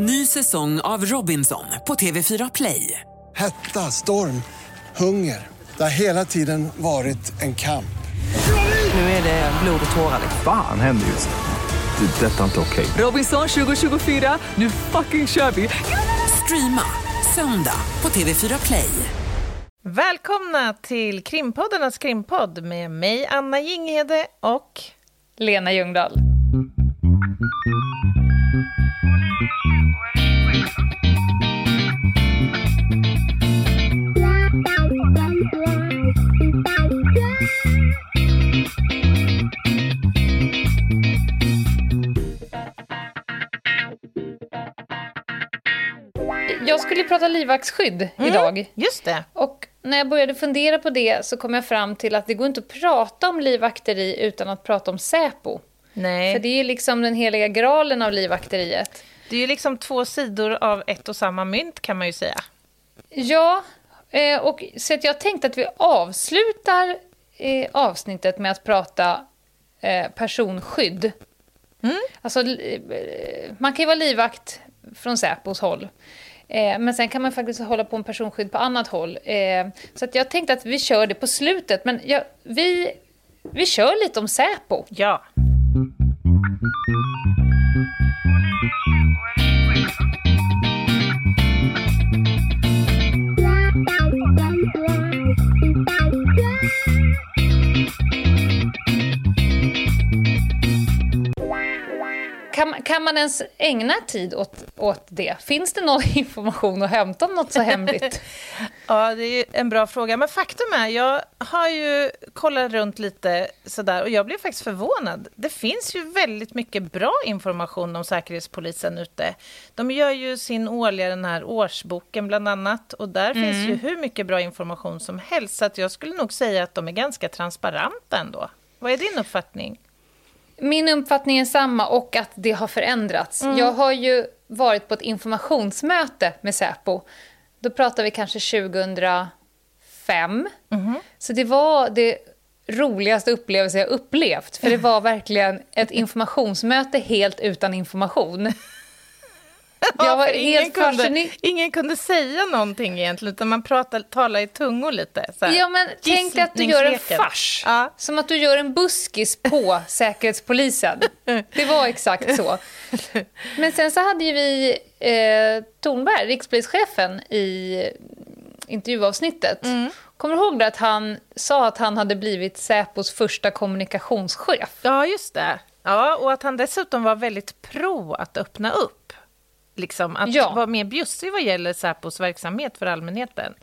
Ny säsong av Robinson på TV4 Play. Hetta, storm, hunger. Det har hela tiden varit en kamp. Nu är det blod och tårar. Fan händer just nu. Det. är Detta är inte okej. Robinson 2024, nu fucking kör vi! Streama söndag på TV4 Play. Välkomna till krimpoddarnas krimpodd med mig, Anna Jinghede och Lena Ljungdahl. Skulle prata livvaktsskydd idag. Just det. Och när jag började fundera på det så kom jag fram till att det går inte att prata om livvakteri utan att prata om Säpo. Nej, För det är ju liksom den heliga graalen av livvakteriet. det är ju liksom två sidor av ett och samma mynt kan man ju säga. Ja, eh, och så att jag tänkte att vi avslutar eh, avsnittet med att prata eh, personskydd. Alltså, li- eh, man kan ju vara livvakt från Säpos håll. Eh, men sen kan man faktiskt hålla på med personskydd på annat håll. Eh, så att jag tänkte att vi kör det på slutet. Men jag, vi, vi kör lite om Säpo. Ja. Kan, man- kan man ens ägna tid åt, åt det? Finns det någon information att hämta om något så hemligt? ja, det är en bra fråga. Men faktum är, jag har ju kollat runt lite sådär och jag blev faktiskt förvånad. Det finns ju väldigt mycket bra information om Säkerhetspolisen ute. De gör ju sin årliga den här årsboken bland annat och där finns ju hur mycket bra information som helst. Så att jag skulle nog säga att de är ganska transparenta ändå. Vad är din uppfattning? Min uppfattning är samma och att det har förändrats. Mm. Jag har ju varit på ett informationsmöte med Säpo. Då pratar vi kanske 2005. Mhm. Så det var det roligaste upplevelse jag upplevt. För det var verkligen ett informationsmöte helt utan information. Jag var helt kunde, ingen kunde säga någonting egentligen, utan man pratar, talar i tungor lite. Så här. Ja, men tänk att du gör en fars. Ja. Som att du gör en buskis på Säkerhetspolisen. Det var exakt så. Men sen så hade ju vi eh, Tornberg, rikspolischefen, i intervjuavsnittet. Kommer du ihåg att han sa att han hade blivit Säpos första kommunikationschef? Ja, just det. Ja, och att han dessutom var väldigt pro att öppna upp. Liksom, att Ja. vara mer bjussig vad gäller Säpos verksamhet för allmänheten.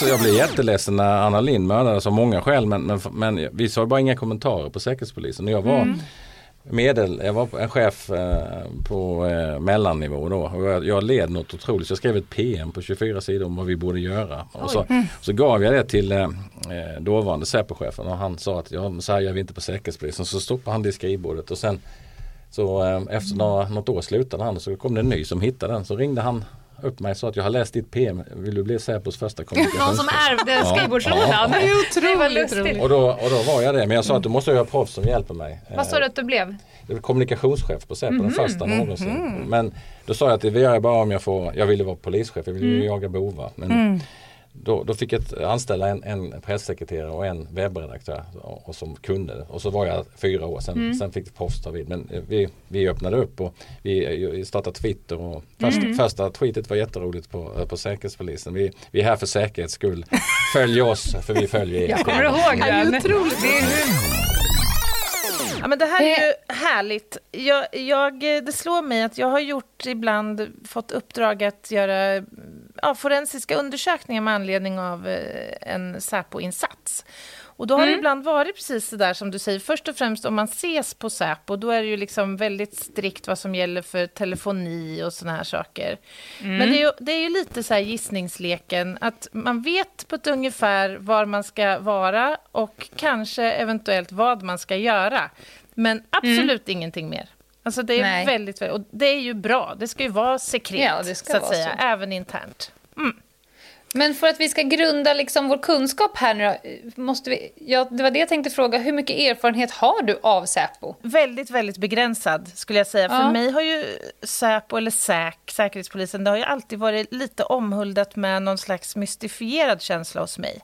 Så jag blev jätteledsen när Anna Lind mördades av många skäl men, men, men vi sa bara inga kommentarer på Säkerhetspolisen. Jag var medel, jag var en chef eh, på eh, mellannivå då och jag, jag led något otroligt. Så jag skrev ett PM på 24 sidor om vad vi borde göra. Och så, så gav jag det till eh, dåvarande Säpochefen och han sa att ja, så här gör vi inte på Säkerhetspolisen. Så stoppade han det i skrivbordet och sen så eh, efter några, något år slutade han så kom det en ny som hittade den. Så ringde han upp mig och sa att jag har läst ditt PM. Vill du bli Säpos första kommunikationschef? Någon som ärvde Ja, skrivbordslådan. ja, ja. Det var lustigt. Och då, och då var jag det. Men jag sa att du måste ha proffs som hjälper mig. Vad sa du att du blev? Jag var kommunikationschef på Säpo, den första någonsin. Men då sa jag att det vill jag bara om jag får, jag ville vara polischef, jag ville ju jaga bovar. Men då, då fick jag ett- anställa en, en pressekreterare och en webbredaktör och, och som kunde det. Och så var jag fyra år, sen, sen fick proffs ta vid. Men eh, vi, vi öppnade upp och vi eh, startade Twitter och först, första tweetet var jätteroligt på, eh, på Säkerhetspolisen. Vi, vi är här för säkerhets skull. Följ oss för vi följer er. Jag kommer ihåg den. Ja, men det här är ju härligt. Jag, jag, det slår mig att jag har gjort ibland fått uppdrag att göra ja, forensiska undersökningar med anledning av eh, en Säpo-insats. Och då har det ibland varit precis så där som du säger. Först och främst om man ses på Säpo, då är det ju liksom väldigt strikt vad som gäller för telefoni och såna här saker. Men det är, ju, det är ju lite så här gissningsleken, att man vet på ett ungefär var man ska vara och kanske eventuellt vad man ska göra. Men absolut ingenting mer. Alltså det är Nej. väldigt, och det är ju bra. Det ska ju vara sekret, Ja, det ska så att vara säga, så. även internt. Men Men för att vi ska grunda liksom vår kunskap här nu då, måste vi, ja, det var det jag tänkte fråga, hur mycket erfarenhet har du av Säpo? Väldigt, väldigt begränsad skulle jag säga. Ja. För mig har ju Säpo, eller SÄK, Säkerhetspolisen, det har ju alltid varit lite omhuldat med någon slags mystifierad känsla hos mig.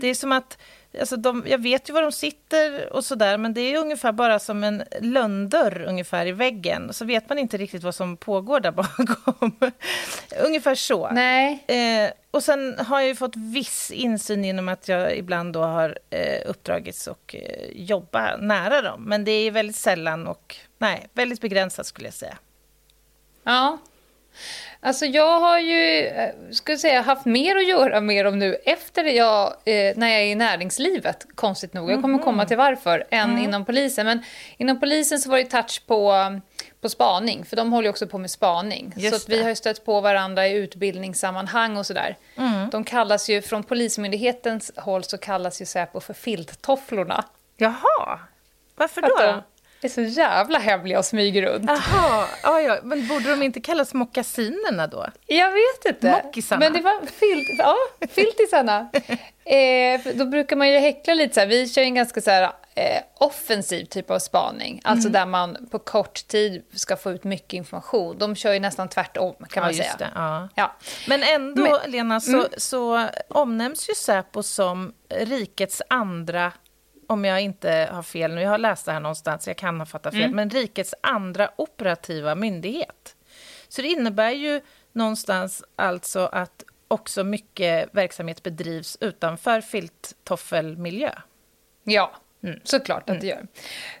Det är som att, alltså de, jag vet ju var de sitter och sådär, men det är ungefär bara som en lönndörr ungefär i väggen. Så vet man inte riktigt vad som pågår där bakom. ungefär så. Nej. Eh, och sen har jag ju fått viss insyn genom att jag ibland då har eh, uppdragits och eh, jobba nära dem. Men det är väldigt sällan och nej, väldigt begränsat skulle jag säga. Ja. Alltså jag har ju, eh, skulle säga, haft mer att göra med dem nu efter jag, eh, när jag är i näringslivet, konstigt nog. Jag kommer komma till varför, än inom polisen. Men inom polisen så var det touch på, på spaning, för de håller ju också på med spaning. Just så att vi har stött på varandra i utbildningssammanhang och sådär. De kallas ju, från Polismyndighetens håll så kallas ju Säpo för filttofflorna. Jaha, varför För då? Är så jävla hemliga och smyger runt. Jaha, ja, ja. men borde de inte kallas mockasinerna då? Jag vet inte. Mockisarna. Men det var filt, ja, filtisarna. eh, då brukar man ju häckla lite så här. Vi kör en ganska så här, eh, offensiv typ av spaning. Alltså där man på kort tid ska få ut mycket information. De kör ju nästan tvärtom kan man ja, säga. Det, ja. Ja. Men ändå, Men- mm. Lena, så, så omnämns ju Säpo som rikets andra, om jag inte har fel nu, jag har läst det här någonstans, jag kan ha fattat fel, Mm. men rikets andra operativa myndighet. Så det innebär ju någonstans alltså att också mycket verksamhet bedrivs utanför filttoffelmiljö. Ja, Mm. såklart att det gör.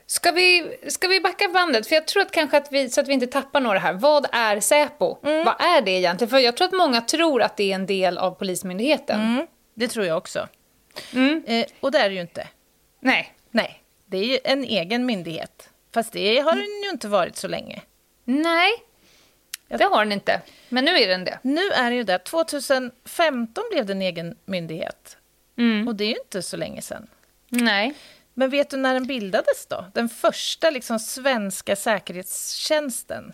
Ska vi, ska vi backa bandet? För jag tror att kanske att vi, så att vi inte tappar några här. Vad är Säpo? Mm. Vad är det egentligen? För jag tror att många tror att det är en del av Polismyndigheten. Mm, det tror jag också. Mm. Eh, och det är det ju inte. Nej. Nej, det är ju en egen myndighet. Fast det har den ju inte varit så länge. Nej, det har den inte. Men nu är den det. Nu är det ju det. 2015 blev det en egen myndighet. Mm. Och det är ju inte så länge sedan. Nej. Men vet du när den bildades då? Den första liksom svenska säkerhetstjänsten?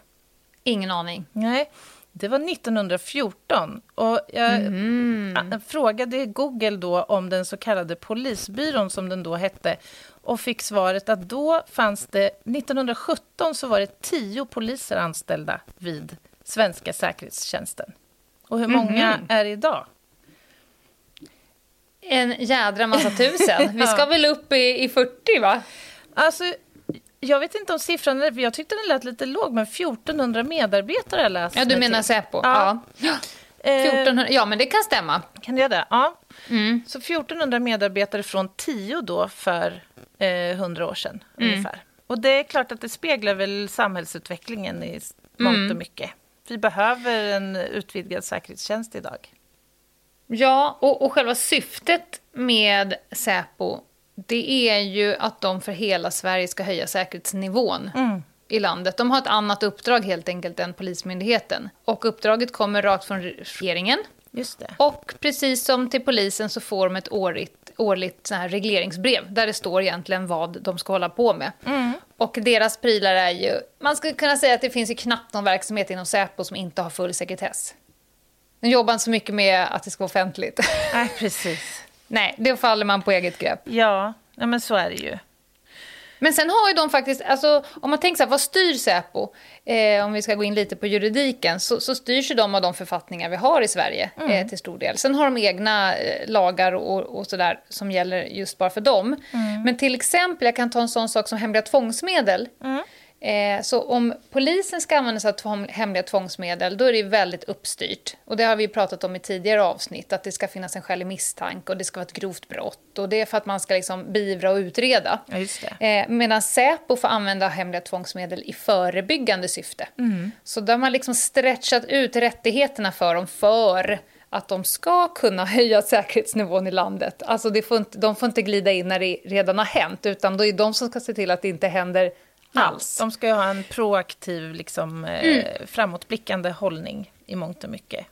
Ingen aning. Nej, det var 1914. Och jag Mm. frågade Google då om den så kallade polisbyrån som den då hette och fick svaret att då fanns det, 1917 så var det tio poliser anställda vid svenska säkerhetstjänsten. Och hur många Mhm. är det idag? En jädra massa tusen. Vi ska väl upp i, i 40 va? Alltså, jag vet inte om siffran är, för jag tyckte den lät lite låg, men 1400 medarbetare har jag läst Ja, du menar. Säpo? Ja. Ja. Eh, 1400, ja, men det kan stämma. Kan det göra det? Ja. Mm. Så 1400 medarbetare från 10 då för eh, 100 år sedan Mm. ungefär. Och det är klart att det speglar väl samhällsutvecklingen i s- mångt Mm. och mycket. Vi behöver en utvidgad säkerhetstjänst idag. Ja, och, och själva syftet med Säpo det är ju att de för hela Sverige ska höja säkerhetsnivån i landet. De har ett annat uppdrag helt enkelt än Polismyndigheten. Och uppdraget kommer rakt från regeringen. Just det. Och precis som till polisen så får de ett årligt, årligt så här regleringsbrev där det står egentligen vad de ska hålla på med. Och deras prylar är ju... Man skulle kunna säga att det finns ju knappt någon verksamhet inom Säpo som inte har full sekretess. De jobbar inte så mycket med att det ska vara offentligt. Nej, precis. Nej, det faller man på eget grepp. Ja, ja, men så är det ju. Men sen har ju de faktiskt, alltså, om man tänker så här, vad styr Säpo? Eh, om vi ska gå in lite på juridiken, så, så styrs ju de av de författningar vi har i Sverige eh, till stor del. Sen har de egna eh, lagar och, och sådär som gäller just bara för dem. Men till exempel, jag kan ta en sån sak som hemliga tvångsmedel. Eh, så om polisen ska använda sig av hemliga tvångsmedel, då är det väldigt uppstyrt. Och det har vi pratat om i tidigare avsnitt, att det ska finnas en skälig misstanke och det ska vara ett grovt brott. Och det är för att man ska liksom beivra och utreda. Ja, det. Eh, medan Säpo får använda hemliga tvångsmedel i förebyggande syfte. Så där har man liksom stretchat ut rättigheterna för dem för att de ska kunna höja säkerhetsnivån i landet. Alltså det får inte, de får inte glida in när det redan har hänt, utan då är det de som ska se till att det inte händer alls. De ska ha en proaktiv, liksom, eh, framåtblickande hållning i mångt och mycket.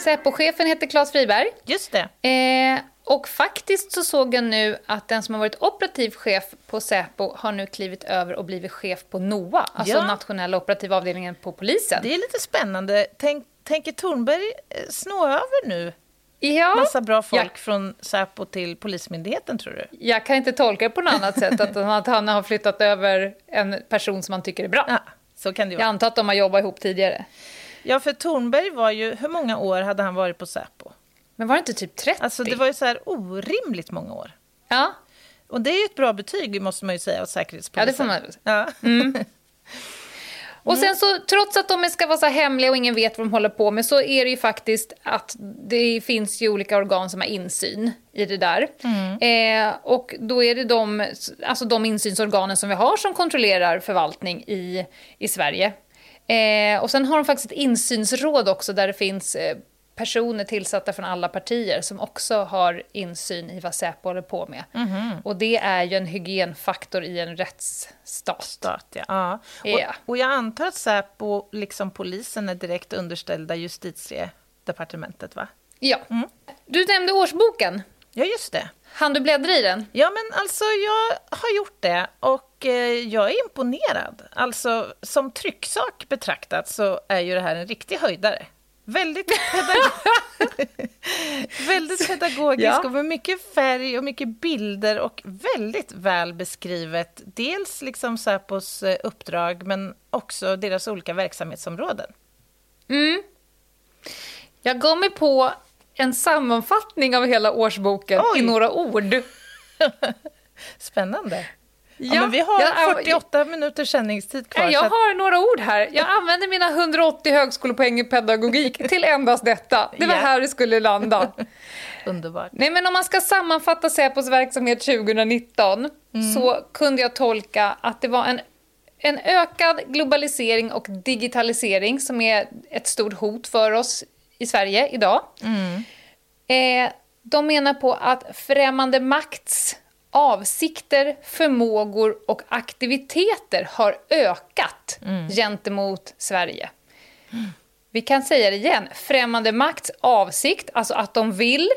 Säpo-chefen heter Claes Friberg. Just det. Eh, och faktiskt så såg jag nu att den som har varit operativ chef på Säpo har nu klivit över och blivit chef på NOA, alltså Ja. nationella operativa avdelningen på polisen. Det är lite spännande. Tänk, tänker Thornberg eh, snå över nu ja, massa bra folk Ja. från Säpo till Polismyndigheten, tror du? Jag kan inte tolka det på något annat sätt att, att han har flyttat över en person som han tycker är bra. Ja, så kan det Jag vara. antar att de har jobbat ihop tidigare. Ja, för Thornberg var ju... Hur många år hade han varit på Säpo? Men var det inte typ 30? Alltså, det var ju så här orimligt många år. Ja, Och det är ju ett bra betyg, måste man ju säga, åt Säkerhetspolisen. Ja, det får man Ja. Och sen så, trots att de ska vara så hemliga och ingen vet vad de håller på med, så är det ju faktiskt att det finns ju olika organ som har insyn i det där. Eh, och då är det de, alltså de insynsorganen som vi har som kontrollerar förvaltning i, i Sverige. Eh, och sen har de faktiskt ett insynsråd också där det finns eh, personer tillsatta från alla partier som också har insyn i vad Säpo håller på med. Och det är ju en hygienfaktor i en rättsstat. Stat, ja. ja. Ja. Och, och jag antar att Säpo, liksom polisen, är direkt underställda justitiedepartementet, va? Ja. Du nämnde årsboken. Ja, just det. Han du bläddra i den? Ja, men alltså jag har gjort det och eh, jag är imponerad. Alltså som trycksak betraktat så är ju det här en riktig höjdare. Väldigt, pedagog... väldigt pedagogisk Ja. och med mycket färg och mycket bilder och väldigt väl beskrivet. Dels liksom Säpos uppdrag men också deras olika verksamhetsområden. Jag gav mig på en sammanfattning av hela årsboken Oj. i några ord. Spännande. Ja, Ja, men vi har jag- 48 minuters sändningstid kvar. Jag att- har några ord här. Jag använder mina 180 högskolepoäng i pedagogik till endast detta. Det var Ja. här det skulle landa. Underbart. Nej, men om man ska sammanfatta Säpos verksamhet 2019 så kunde jag tolka att det var en, en ökad globalisering och digitalisering som är ett stort hot för oss i Sverige idag. Eh, de menar på att främmande makts avsikter, förmågor och aktiviteter har ökat gentemot Sverige. Vi kan säga det igen. Främmande makts avsikt, alltså att de vill,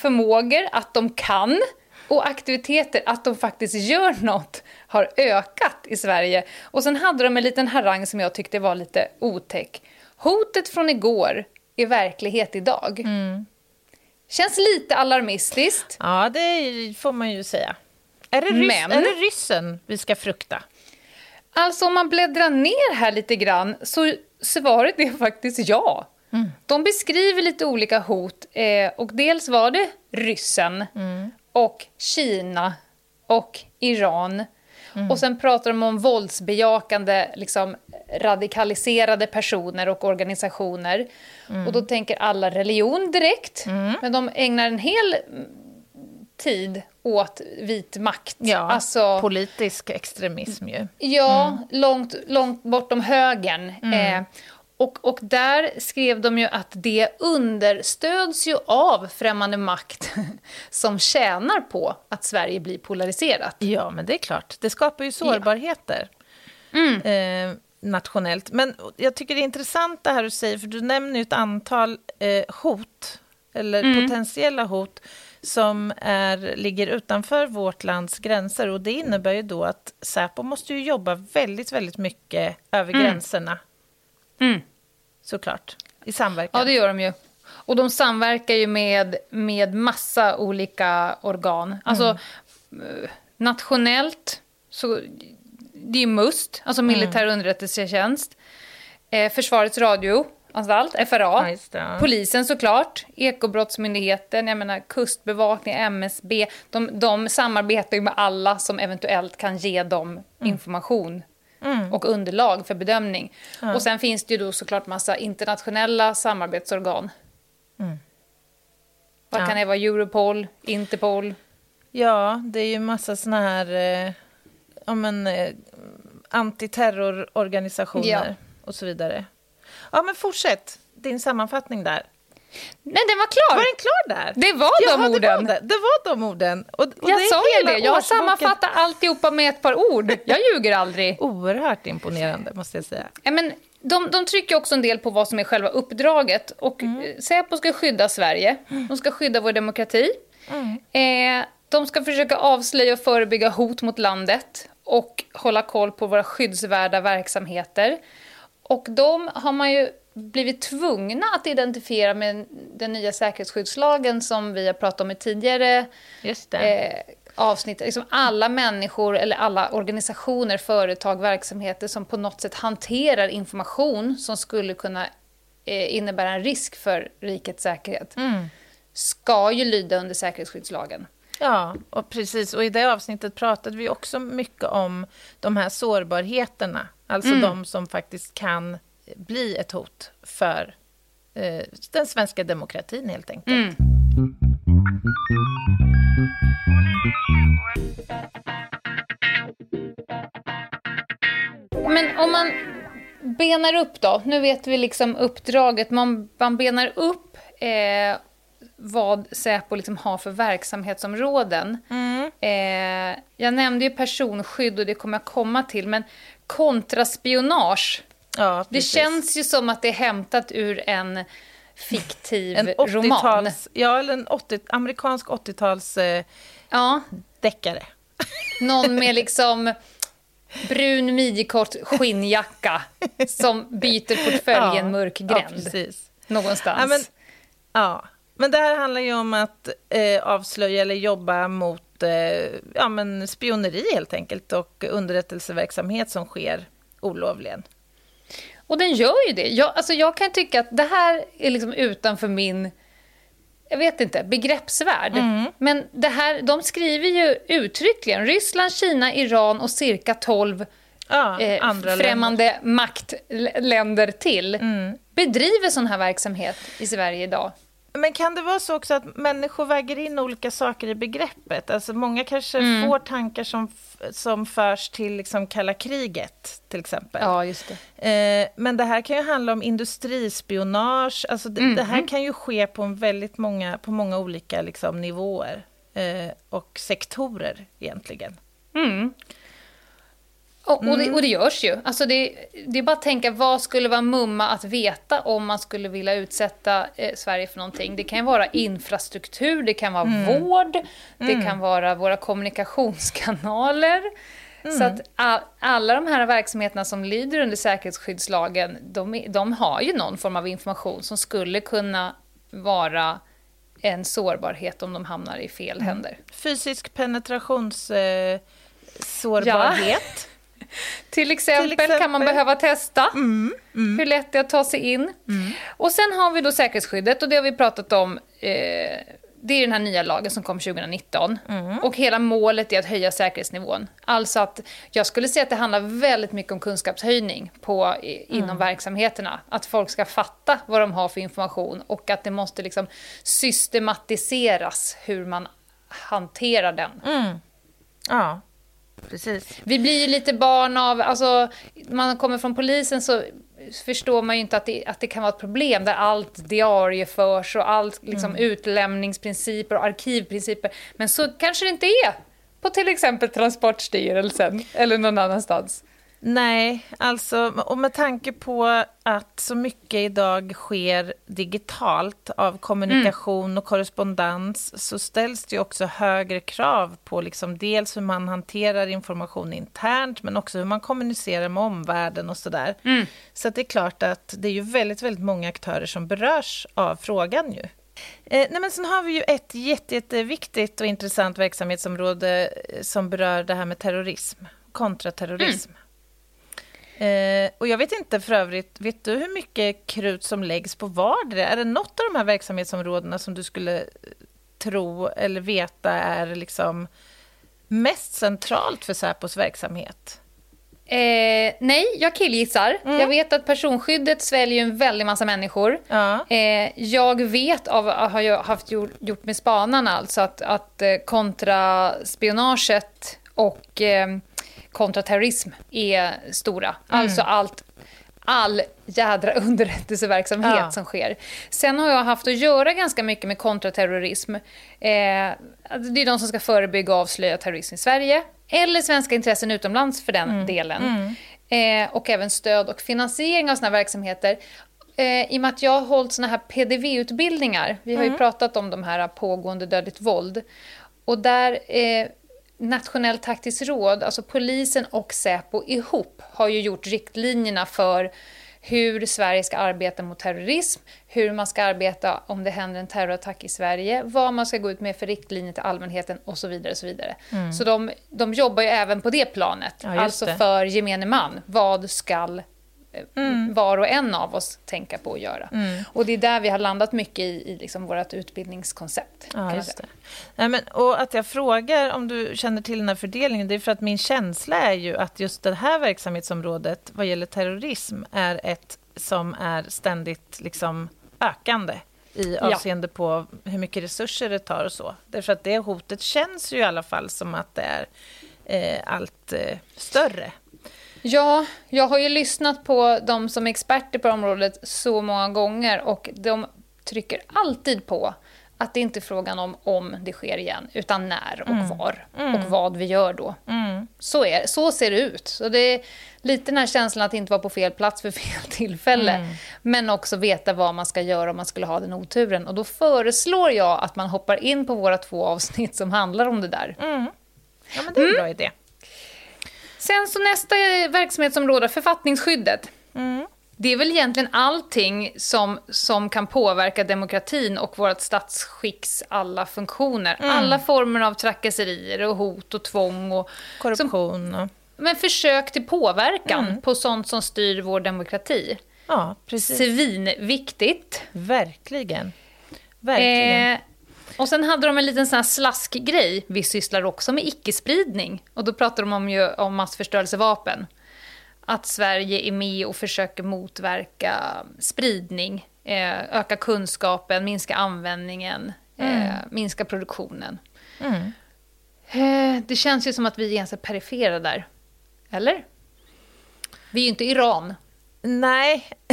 förmågor, att de kan och aktiviteter, att de faktiskt gör något, har ökat i Sverige. Och sen hade de en liten harang som jag tyckte var lite otäck. Hotet från igår är verklighet idag. Känns lite alarmistiskt. Ja, det får man ju säga. Är det, ryss, Men- är det ryssen vi ska frukta? Alltså om man bläddrar ner här lite grann så svaret är faktiskt ja. De beskriver lite olika hot eh, och dels var det ryssen och Kina och Iran. Och sen pratar de om våldsbejakande, liksom, radikaliserade personer och organisationer. Och då tänker alla religion direkt, men de ägnar en hel mm, tid åt vit makt. Ja, Alltså- politisk extremism ju. Ja, långt, långt bortom högern. Eh, och, och där skrev de ju att det understöds ju av främmande makt som tjänar på att Sverige blir polariserat. Ja, men det är klart. Det skapar ju sårbarheter eh, nationellt. Men jag tycker det är intressant det här du säger, för du nämner ju ett antal eh, hot, eller potentiella hot, som är, ligger utanför vårt lands gränser. Och det innebär ju då att Säpo måste ju jobba väldigt, väldigt mycket över gränserna. Såklart. I samverkan. Ja, det gör de ju. Och de samverkar ju med, med massa olika organ. Alltså, eh, nationellt, så det är MUST, alltså militär underrättelsetjänst. Eh, Försvarets radioanstalt, FRA. Det, ja. Polisen såklart, Ekobrottsmyndigheten, jag menar Kustbevakning, MSB. De, de samarbetar ju med alla som eventuellt kan ge dem information och underlag för bedömning. Och sen finns det ju då såklart massa internationella samarbetsorgan. Vad Ja. kan det vara? Europol, Interpol? Ja, det är ju massa såna här eh, ja, men, eh, antiterrororganisationer Ja. och så vidare. Ja, men fortsätt din sammanfattning där. Nej, den var klar! Var den klar där? Det var de Jaha, orden. Det var, det. var de orden. Och, och jag sa ju det, jag har sammanfattat alltihopa med ett par ord. Jag ljuger aldrig. Oerhört imponerande, måste jag säga. Ja, men de, de trycker också en del på vad som är själva uppdraget. Och Mm. eh, Säpo ska skydda Sverige, de ska skydda vår demokrati. Eh, de ska försöka avslöja och förebygga hot mot landet och hålla koll på våra skyddsvärda verksamheter. Och de har man ju blivit tvungna att identifiera med den nya säkerhetsskyddslagen som vi har pratat om i tidigare eh, avsnitt. Liksom alla människor eller alla organisationer, företag, verksamheter som på något sätt hanterar information som skulle kunna eh, innebära en risk för rikets säkerhet ska ju lyda under säkerhetsskyddslagen. Ja, och precis. Och i det avsnittet pratade vi också mycket om de här sårbarheterna. Alltså de som faktiskt kan bli ett hot för eh, den svenska demokratin helt enkelt. Men om man benar upp då, nu vet vi liksom uppdraget, man, man benar upp eh, vad Säpo liksom har för verksamhetsområden. Eh, jag nämnde ju personskydd och det kommer jag komma till, men kontraspionage, Ja, det känns ju som att det är hämtat ur en fiktiv en roman. 80-tals, ja, eller en 80, amerikansk 80-tals eh, Ja, deckare. någon med liksom brun midjekort skinnjacka som byter portfölj i en mörk gränd precis. någonstans. Ja, men, ja. Men det här handlar ju om att eh, avslöja eller jobba mot eh, ja, men spioneri helt enkelt och underrättelseverksamhet som sker olovligen. Och den gör ju det. Jag, alltså jag kan tycka att det här är liksom utanför min jag vet inte, begreppsvärld. Men det här, de skriver ju uttryckligen Ryssland, Kina, Iran och cirka 12 Ja, eh, främmande maktländer till bedriver sån här verksamhet i Sverige idag. Men kan det vara så också att människor väger in olika saker i begreppet? Alltså många kanske Mm. får tankar som, som förs till liksom kalla kriget, till exempel. Ja, just det. Eh, men det här kan ju handla om industrispionage. Alltså det, det Mm-hmm. här kan ju ske på, en väldigt många, på många olika liksom, nivåer eh, och sektorer egentligen. Och, och, det, Mm. och det görs ju. Alltså det, det är bara att tänka, vad skulle vara mumma att veta om man skulle vilja utsätta eh, Sverige för någonting? Det kan ju vara infrastruktur, det kan vara Mm. vård, det kan vara våra kommunikationskanaler. Mm. Så att all, alla de här verksamheterna som lyder under säkerhetsskyddslagen, de, de har ju någon form av information som skulle kunna vara en sårbarhet om de hamnar i fel Mm. händer. Fysisk penetrationssårbarhet. Eh, sårbarhet. Till exempel, Till exempel. kan man behöva testa hur lätt det är att ta sig in. Och sen har vi då säkerhetsskyddet och det har vi pratat om. Eh, det är den här nya lagen som kom 2019. Och hela målet är att höja säkerhetsnivån. Alltså att jag skulle säga att det handlar väldigt mycket om kunskapshöjning på, i, inom verksamheterna. Att folk ska fatta vad de har för information och att det måste liksom systematiseras hur man hanterar den. Ja, precis. Vi blir ju lite barn av, alltså man kommer från polisen så förstår man ju inte att det, att det kan vara ett problem där allt diarieförs och allt liksom utlämningsprinciper och arkivprinciper. Men så kanske det inte är på till exempel Transportstyrelsen eller någon annanstans. Nej, alltså, och med tanke på att så mycket idag sker digitalt av kommunikation och korrespondens så ställs det också högre krav på liksom dels hur man hanterar information internt men också hur man kommunicerar med omvärlden och sådär. Så att det är klart att det är ju väldigt, väldigt många aktörer som berörs av frågan ju. Eh, nej men sen har vi ju ett jätte, jätteviktigt och intressant verksamhetsområde eh, som berör det här med terrorism, kontraterrorism. Eh, och jag vet inte för övrigt, vet du hur mycket krut som läggs på vardera? Är det något av de här verksamhetsområdena som du skulle eh, tro eller veta är liksom mest centralt för Säpos verksamhet? Eh, nej, jag killgissar. Jag vet att personskyddet sväljer en väldig massa människor. Ja. Eh, jag vet av, har jag haft gjort, gjort med spanarna alltså att, att eh, kontraspionaget och eh, kontraterrorism är stora. Alltså allt all jädra underrättelseverksamhet Ja. som sker. Sen har jag haft att göra ganska mycket med kontraterrorism. Eh, alltså det är de som ska förebygga och avslöja terrorism i Sverige. Eller svenska intressen utomlands för den delen. Eh, och även stöd och finansiering av såna verksamheter. eh, i och med att jag har hållit såna här PDV-utbildningar, vi har ju pratat om de här pågående dödligt våld, och där eh, Nationellt taktiskt råd, alltså polisen och Säpo ihop, har ju gjort riktlinjerna för hur Sverige ska arbeta mot terrorism, hur man ska arbeta om det händer en terrorattack i Sverige, vad man ska gå ut med för riktlinjer till allmänheten och så vidare. Och så vidare. så de, de jobbar ju även på det planet, Ja, alltså det. för gemene man. Vad ska Mm. var och en av oss tänka på att göra? Och det är där vi har landat mycket i, i liksom vårt utbildningskoncept. Ja, just det. Nej, men, och att jag frågar om du känner till den här fördelningen, det är för att min känsla är ju att just det här verksamhetsområdet vad gäller terrorism är ett som är ständigt liksom ökande i Ja. avseende på hur mycket resurser det tar och så. Därför att det hotet känns ju i alla fall som att det är eh, allt eh, större. Ja, jag har ju lyssnat på de som är experter på området så många gånger och de trycker alltid på att det inte är frågan om om det sker igen, utan när och var och vad vi gör då. Så, är, så ser det ut. Så det är lite den här känslan att inte vara på fel plats för fel tillfälle, men också veta vad man ska göra om man skulle ha den oturen. Och då föreslår jag att man hoppar in på våra två avsnitt som handlar om det där. Ja, men det är en bra idé. Sen så nästa verksamhetsområde, författningsskyddet. Det är väl egentligen allting som, som kan påverka demokratin och vårt statsskicks alla funktioner. Alla former av trakasserier och hot och tvång. Och, som, Korruption och... men försök till påverkan på sånt som styr vår demokrati. Ja, precis. Svinviktigt. Verkligen. Verkligen. Eh, och sen hade de en liten sån här slaskgrej. Vi sysslar också med icke-spridning. Och då pratar de om, ju, om massförstörelsevapen. Att Sverige är med och försöker motverka spridning, eh, öka kunskapen, minska användningen, eh, minska produktionen. Eh, det känns ju som att vi är ganska perifera där. Eller? Vi är ju inte Iran. Nej,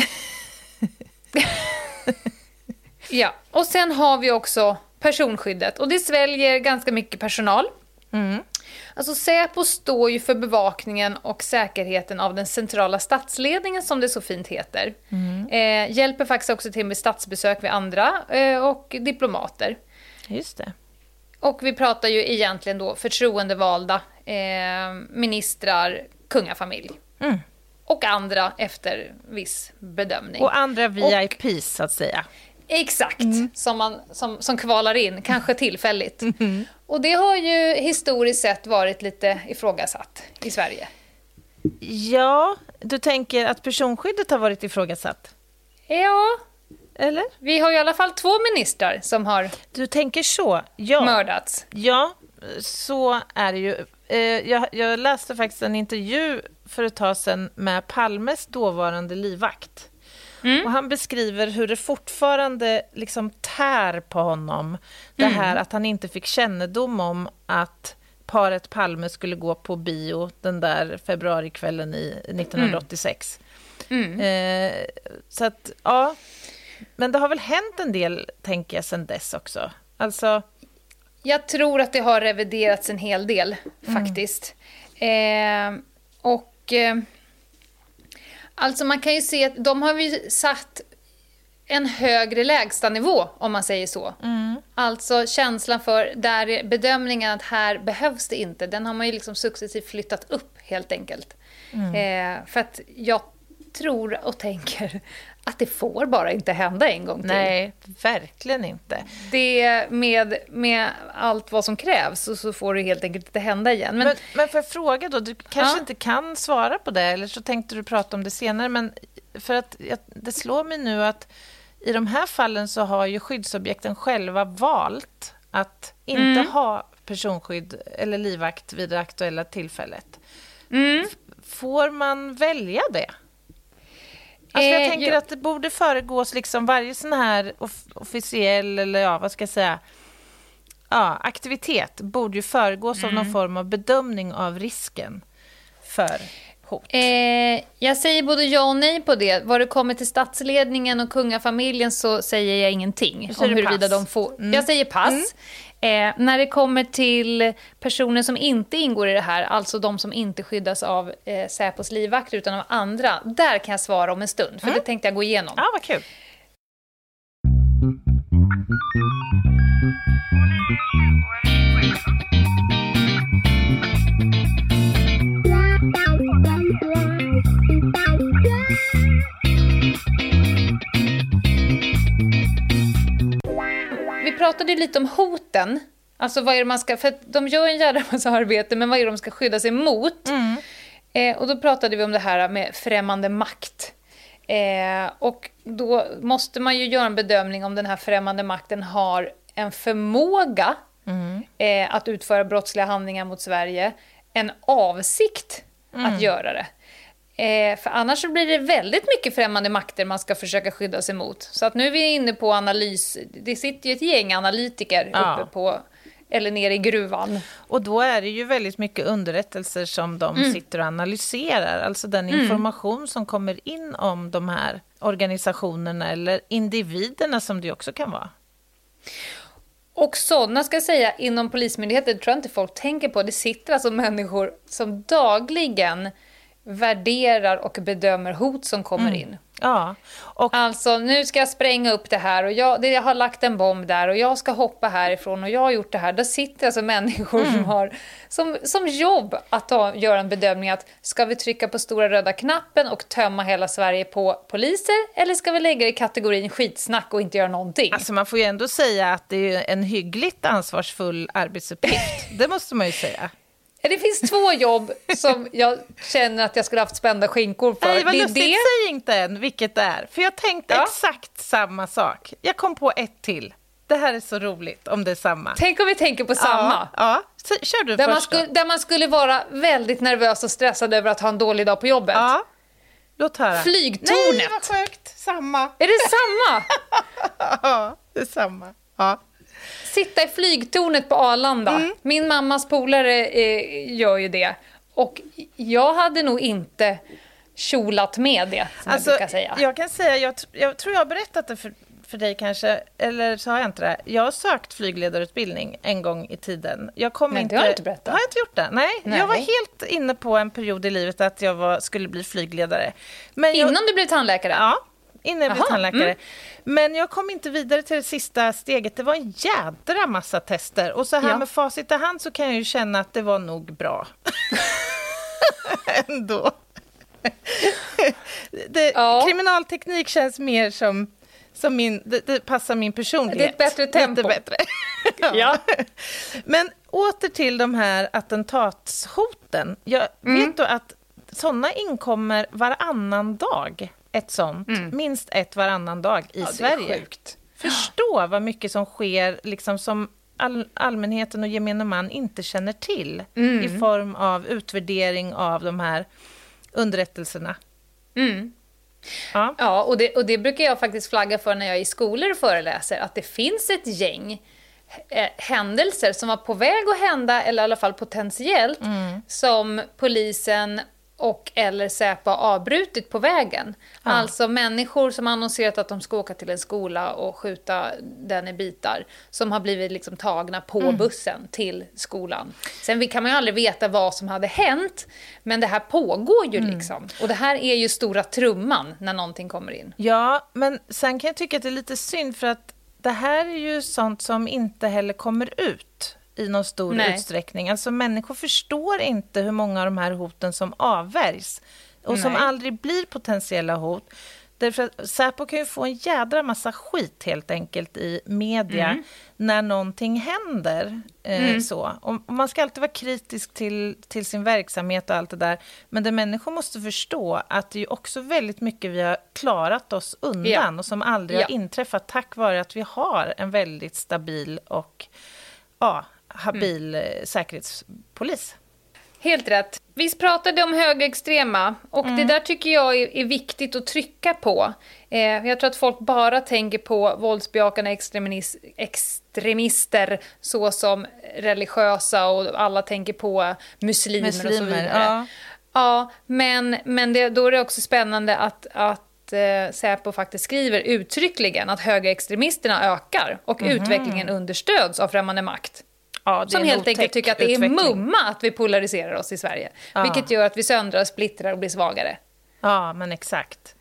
Ja, och sen har vi också personskyddet och det sväljer ganska mycket personal. Alltså Säpo står ju för bevakningen och säkerheten av den centrala statsledningen som det så fint heter. Eh, hjälper faktiskt också till med statsbesök vid andra eh, och diplomater. just det. Och vi pratar ju egentligen då förtroendevalda, eh, ministrar, kungafamilj. Och andra efter viss bedömning. Och andra VIPs, så att säga. Exakt, som, man, som, som kvalar in, kanske tillfälligt. Och det har ju historiskt sett varit lite ifrågasatt i Sverige. Ja, du tänker att personskyddet har varit ifrågasatt? Ja, Eller? vi har i alla fall två ministrar som har Du tänker så? Ja. mördats. Ja, så är det ju. Eh, Jag, jag läste faktiskt en intervju för ett tag sedan med Palmes dåvarande livvakt. Och han beskriver hur det fortfarande liksom tär på honom, det här att han inte fick kännedom om att paret Palme skulle gå på bio den där februarikvällen i 1986. Eh, så att, ja. Men det har väl hänt en del, tänker jag, sen dess också. Alltså, Jag tror att det har reviderats en hel del, faktiskt. Eh, och... Eh, alltså man kan ju se att de har ju satt en högre lägstanivå, om man säger så. Alltså känslan för där bedömningen att här behövs det inte, den har man ju liksom successivt flyttat upp helt enkelt. Eh, för att jag tror och tänker att det får bara inte hända en gång till. nej, verkligen inte. Det med, med allt vad som krävs så, så får det helt enkelt inte hända igen. Men, Men, men får jag fråga då, du kanske Ja. inte kan svara på det, eller så tänkte du prata om det senare, men för att det slår mig nu att i de här fallen så har ju skyddsobjekten själva valt att inte Mm. ha personskydd eller livvakt vid det aktuella tillfället. Mm. Får man välja det? Alltså Eh, jag tänker ja. att det borde föregås liksom varje sån här off- officiell, eller ja, vad ska jag säga, ja, aktivitet borde ju föregås av Mm. någon form av bedömning av risken för hot? Eh, jag säger både ja och nej på det. Vad det kommer till statsledningen och kungafamiljen så säger jag ingenting. Säger om huruvida pass. de får... Jag säger pass. Eh, när det kommer till personer som inte ingår i det här, alltså de som inte skyddas av eh, Säpos livvakter utan av andra, där kan jag svara om en stund. För det tänkte jag gå igenom. Ja, vad kul. Pratade lite om hoten. Alltså vad är man ska, för de gör en jävla massa arbete, men vad är det de ska skydda sig mot? Eh, och då pratade vi om det här med främmande makt. Eh, och då måste man ju göra en bedömning om den här främmande makten har en förmåga eh, att utföra brottsliga handlingar mot Sverige, en avsikt att göra det. Eh, för annars så blir det väldigt mycket främmande makter man ska försöka skydda sig mot. Så att nu är vi inne på analys. Det sitter ju ett gäng analytiker Ja. uppe på, eller nere i gruvan. Och då är det ju väldigt mycket underrättelser som de Mm. sitter och analyserar. Alltså den information som kommer in om de här organisationerna eller individerna som det också kan vara. Och sådana ska jag säga, inom Polismyndigheten tror jag inte folk tänker på. Det sitter alltså människor som dagligen värderar och bedömer hot som kommer in. Ja, och Alltså, nu ska jag spränga upp det här och jag, jag har lagt en bomb där och jag ska hoppa härifrån och jag har gjort det här. Där sitter alltså människor som har som, som jobb att ta, göra en bedömning att ska vi trycka på stora röda knappen och tömma hela Sverige på poliser eller ska vi lägga det i kategorin skitsnack och inte göra någonting? alltså man får ju ändå säga att det är en hyggligt ansvarsfull arbetsuppgift. Det måste man ju säga. Det finns två jobb som jag känner att jag skulle haft spända skinkor för. Nej, vad lustigt. det. Säg inte än vilket det är. För jag tänkte Ja. exakt samma sak. Jag kom på ett till. Det här är så roligt om det är samma. Tänk om vi tänker på samma. Ja, ja. Kör du Där man, först då. skulle, där man skulle vara väldigt nervös och stressad över att ha en dålig dag på jobbet. Ja. Låt höra. Flygtornet. Nej, vad sjukt. Samma. Är det samma? Ja, det är samma. Ja. Sitta i flygtornet på Arlanda. Mm. Min mammas polare eh, gör ju det. Och jag hade nog inte kjolat med det, som Alltså, jag brukar säga. jag kan säga, jag, jag tror jag har berättat det för, för dig kanske, eller så har jag inte det. Jag har sökt flygledarutbildning en gång i tiden. Jag kom Nej, det inte, har du inte berättat. Har jag inte gjort det? Nej. Nej. Jag var helt inne på en period i livet att jag var, skulle bli flygledare. Men jag, Innan du blev tandläkare? Ja, innan jag blev tandläkare. mm. Men jag kom inte vidare till det sista steget. Det var en jädra massa tester. Och så här Ja. med facit i hand så kan jag ju känna att det var nog bra. Ändå. det, Ja. Kriminalteknik känns mer som, som min, det, det passar min personlighet. Det är ett bättre tempo. Bättre. Ja. Men åter till de här attentatshoten. Jag Mm. vet du att sådana inkommer varannan dag. Ett sånt. Minst ett varannan dag i Mm. det är Sverige. sjukt. Förstå vad mycket som sker liksom som all, allmänheten och gemene man inte känner till Mm. i form av utvärdering av de här underrättelserna. Mm. Ja. Ja, och det, och det brukar jag faktiskt flagga för när jag är i skolor och föreläser, att det finns ett gäng eh, händelser som var på väg att hända, eller i alla fall potentiellt, som polisen och eller Säpo har avbrutit på vägen. Alltså människor som annonserat att de ska åka till en skola och skjuta den i bitar, som har blivit liksom tagna på bussen till skolan. Sen kan man ju aldrig veta vad som hade hänt, men det här pågår ju liksom. Och det här är ju stora trumman när någonting kommer in. Ja, men sen kan jag tycka att det är lite synd för att det här är ju sånt som inte heller kommer ut i någon stor Nej. utsträckning. Alltså människor förstår inte hur många av de här hoten som avvärjs och som Nej. aldrig blir potentiella hot. Därför att Säpo kan ju få en jädra massa skit helt enkelt i media Mm. när någonting händer. Eh, så. Och man ska alltid vara kritisk till, till sin verksamhet och allt det där. Men det människor måste förstå att det är också väldigt mycket vi har klarat oss undan Ja. och som aldrig Ja. har inträffat tack vare att vi har en väldigt stabil och ja, habil Mm. säkerhetspolis. Helt rätt. Vi pratade om högerextrema och det där tycker jag är, är viktigt att trycka på. Eh, jag tror att folk bara tänker på våldsbejakande extremis, extremister såsom religiösa och alla tänker på muslimer, och så Muslimer, vidare. ja. Ja, men, men det, då är det också spännande att, att eh, Säpo faktiskt skriver uttryckligen att högerextremisterna ökar och utvecklingen understöds av främmande makt. Ja, är Som helt enkelt tycker att det är utveckling. mumma att vi polariserar oss i Sverige. Ja. Vilket gör att vi söndrar, splittrar och blir svagare. Ja, men exakt.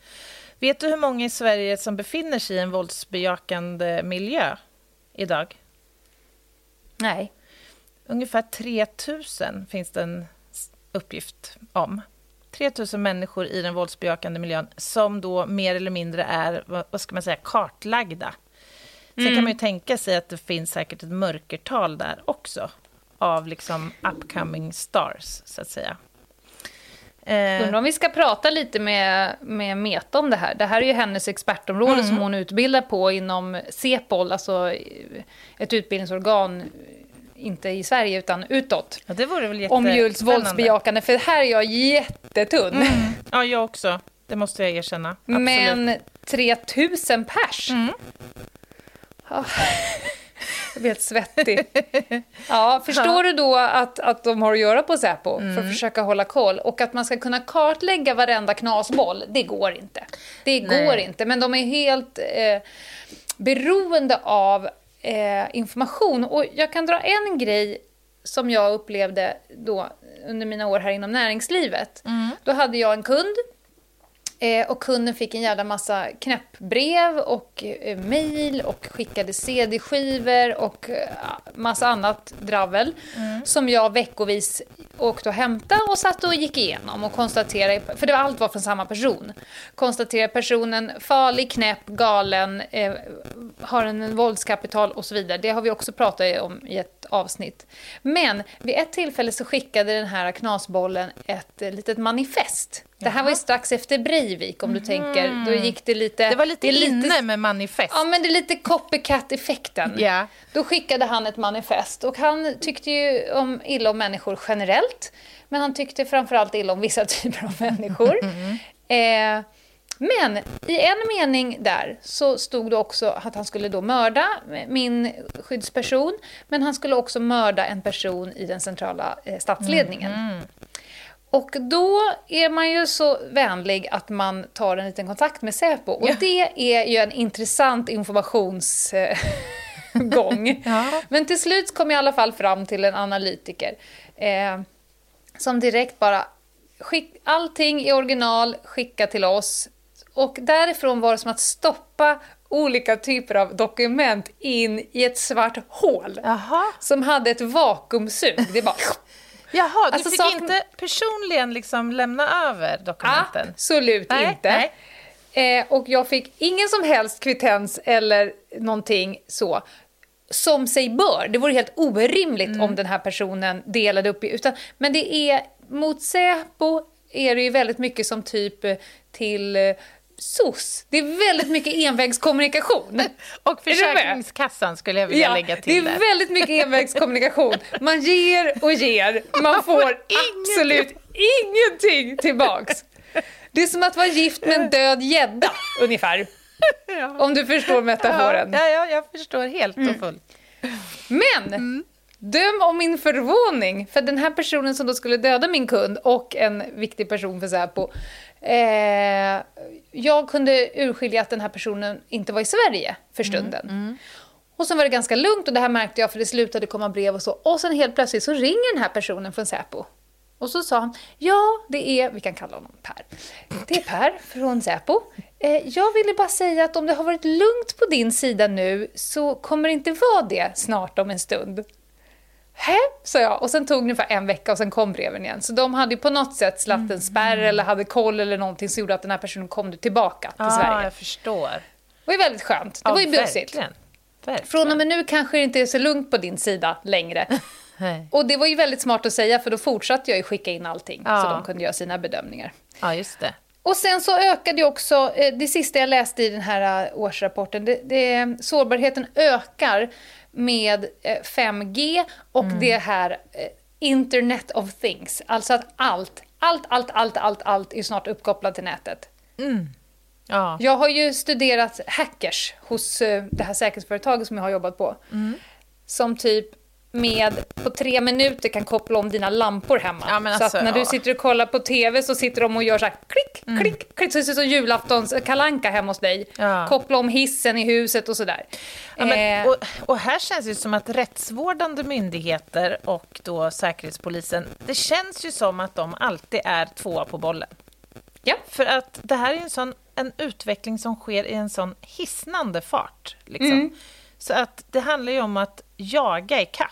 Vet du hur många i Sverige som befinner sig i en våldsbejakande miljö idag? Nej. Ungefär 3 000 finns det en uppgift om. 3 000 människor i den våldsbejakande miljön som då mer eller mindre är, vad ska man säga, kartlagda. Sen kan man ju tänka sig att det finns säkert ett mörkertal där också av liksom upcoming stars, så att säga. Eh, Undrar om vi ska prata lite med, med Meta om det här. Det här är ju hennes expertområde som hon utbildar på inom CEPOL, alltså eh, ett utbildningsorgan, eh, inte i Sverige utan utåt. ja, det vore väl Om jättespännande. våldsbejakande, för här är jag jättetunn. Ja, jag också. Det måste jag erkänna. Absolut. Men 3000 pers? Ja. Jag blir helt svettig. Ja, förstår du då att, att de har att göra på Säpo för att försöka hålla koll? Och att man ska kunna kartlägga varenda knasboll, det går inte. Det Nej. går inte, men de är helt eh, beroende av eh, information. Och jag kan dra en grej som jag upplevde då under mina år här inom näringslivet. Då hade jag en kund Eh, och kunden fick en jävla massa knäppbrev och eh, mejl och skickade CD-skivor och eh, massa annat dravel som jag veckovis åkte och hämtade och satt och gick igenom och konstaterade, för det var allt var från samma person. Konstaterade personen farlig, knäpp, galen, eh, har en våldskapital och så vidare. Det har vi också pratat om i ett avsnitt. Men vid ett tillfälle så skickade den här knasbollen ett eh, litet manifest. Det här var ju strax efter Breivik om du tänker. Då gick det lite... Det var lite är inne med manifest. Ja, men det är lite copycat-effekten. Ja. Då skickade han ett manifest och han tyckte ju om, illa om människor generellt. Men han tyckte framförallt illa om vissa typer av människor. Eh, men i en mening där så stod det också att han skulle då mörda min skyddsperson. Men han skulle också mörda en person i den centrala eh, statsledningen. Och då är man ju så vänlig att man tar en liten kontakt med Säpo. Och det är ju en intressant informationsgång. Men till slut kom jag i alla fall fram till en analytiker. Eh, som direkt bara, skick, allting i original, skicka till oss. Och därifrån var det som att stoppa olika typer av dokument in i ett svart hål. Jaha. Som hade ett vakuumsug. Det bara... Jaha, du Alltså, fick sak- inte personligen liksom lämna över dokumenten? Absolut Nej, inte. Eh, och jag fick ingen som helst kvittens eller någonting så. Som sig bör. Det vore helt orimligt Mm. om den här personen delade upp i... Utan, men det är... Mot Säpo är det ju väldigt mycket som typ till SOS. Det är väldigt mycket envägskommunikation. Och? Försäkringskassan skulle jag vilja Ja, lägga det till är där. väldigt mycket envägskommunikation. Man ger och ger, man får absolut ingenting tillbaks. Det är som att vara gift med en död gädda, ungefär. Om du förstår metaforen. Ja, ja, jag förstår helt och fullt. Men, döm om min förvåning, för den här personen som då skulle döda min kund och en viktig person för Säpo, eh, jag kunde urskilja att den här personen inte var i Sverige för stunden. Och sen var det ganska lugnt och det här märkte jag för det slutade komma brev och så. Och sen helt plötsligt så ringer den här personen från Säpo. Och så sa han, ja det är, vi kan kalla honom Per. Det är Per från Säpo. Eh, jag ville bara säga att om det har varit lugnt på din sida nu så kommer det inte vara det snart om en stund. Hä? sa jag. Och sen tog det ungefär en vecka och sen kom breven igen. Så de hade på något sätt slatt en spärr eller hade koll eller någonting som gjorde att den här personen kom tillbaka till Ja, Sverige. jag förstår. Det var ju väldigt skönt. Det Ja, var ju verkligen. Från och med nu kanske det inte är så lugnt på din sida längre. Och det var ju väldigt smart att säga för då fortsatte jag ju skicka in allting Ja. så de kunde göra sina bedömningar. Ja, just det. Och sen så ökade ju också, eh, det sista jag läste i den här eh, årsrapporten, det, det, sårbarheten ökar med eh, 5G och det här eh, Internet of Things. Alltså att allt, allt, allt, allt, allt, allt är snart uppkopplat till nätet. Ja. Jag har ju studerat hackers hos eh, det här säkerhetsföretaget som jag har jobbat på. Som typ med på tre minuter kan koppla om dina lampor hemma. Ja, men så alltså, att när du ja. sitter och kollar på TV så sitter de och gör så här klick, Mm. klick, klick. Så det ser ut som julaftons kalanka hemma hos dig. Ja. Koppla om hissen i huset och sådär. Ja, men, Eh, och, och här känns det som att rättsvårdande myndigheter och då Säkerhetspolisen, det känns ju som att de alltid är tvåa på bollen. ja. För att det här är ju en, sån, en utveckling som sker i en sån hisnande fart. Liksom. Mm. Så att det handlar ju om att jaga ikapp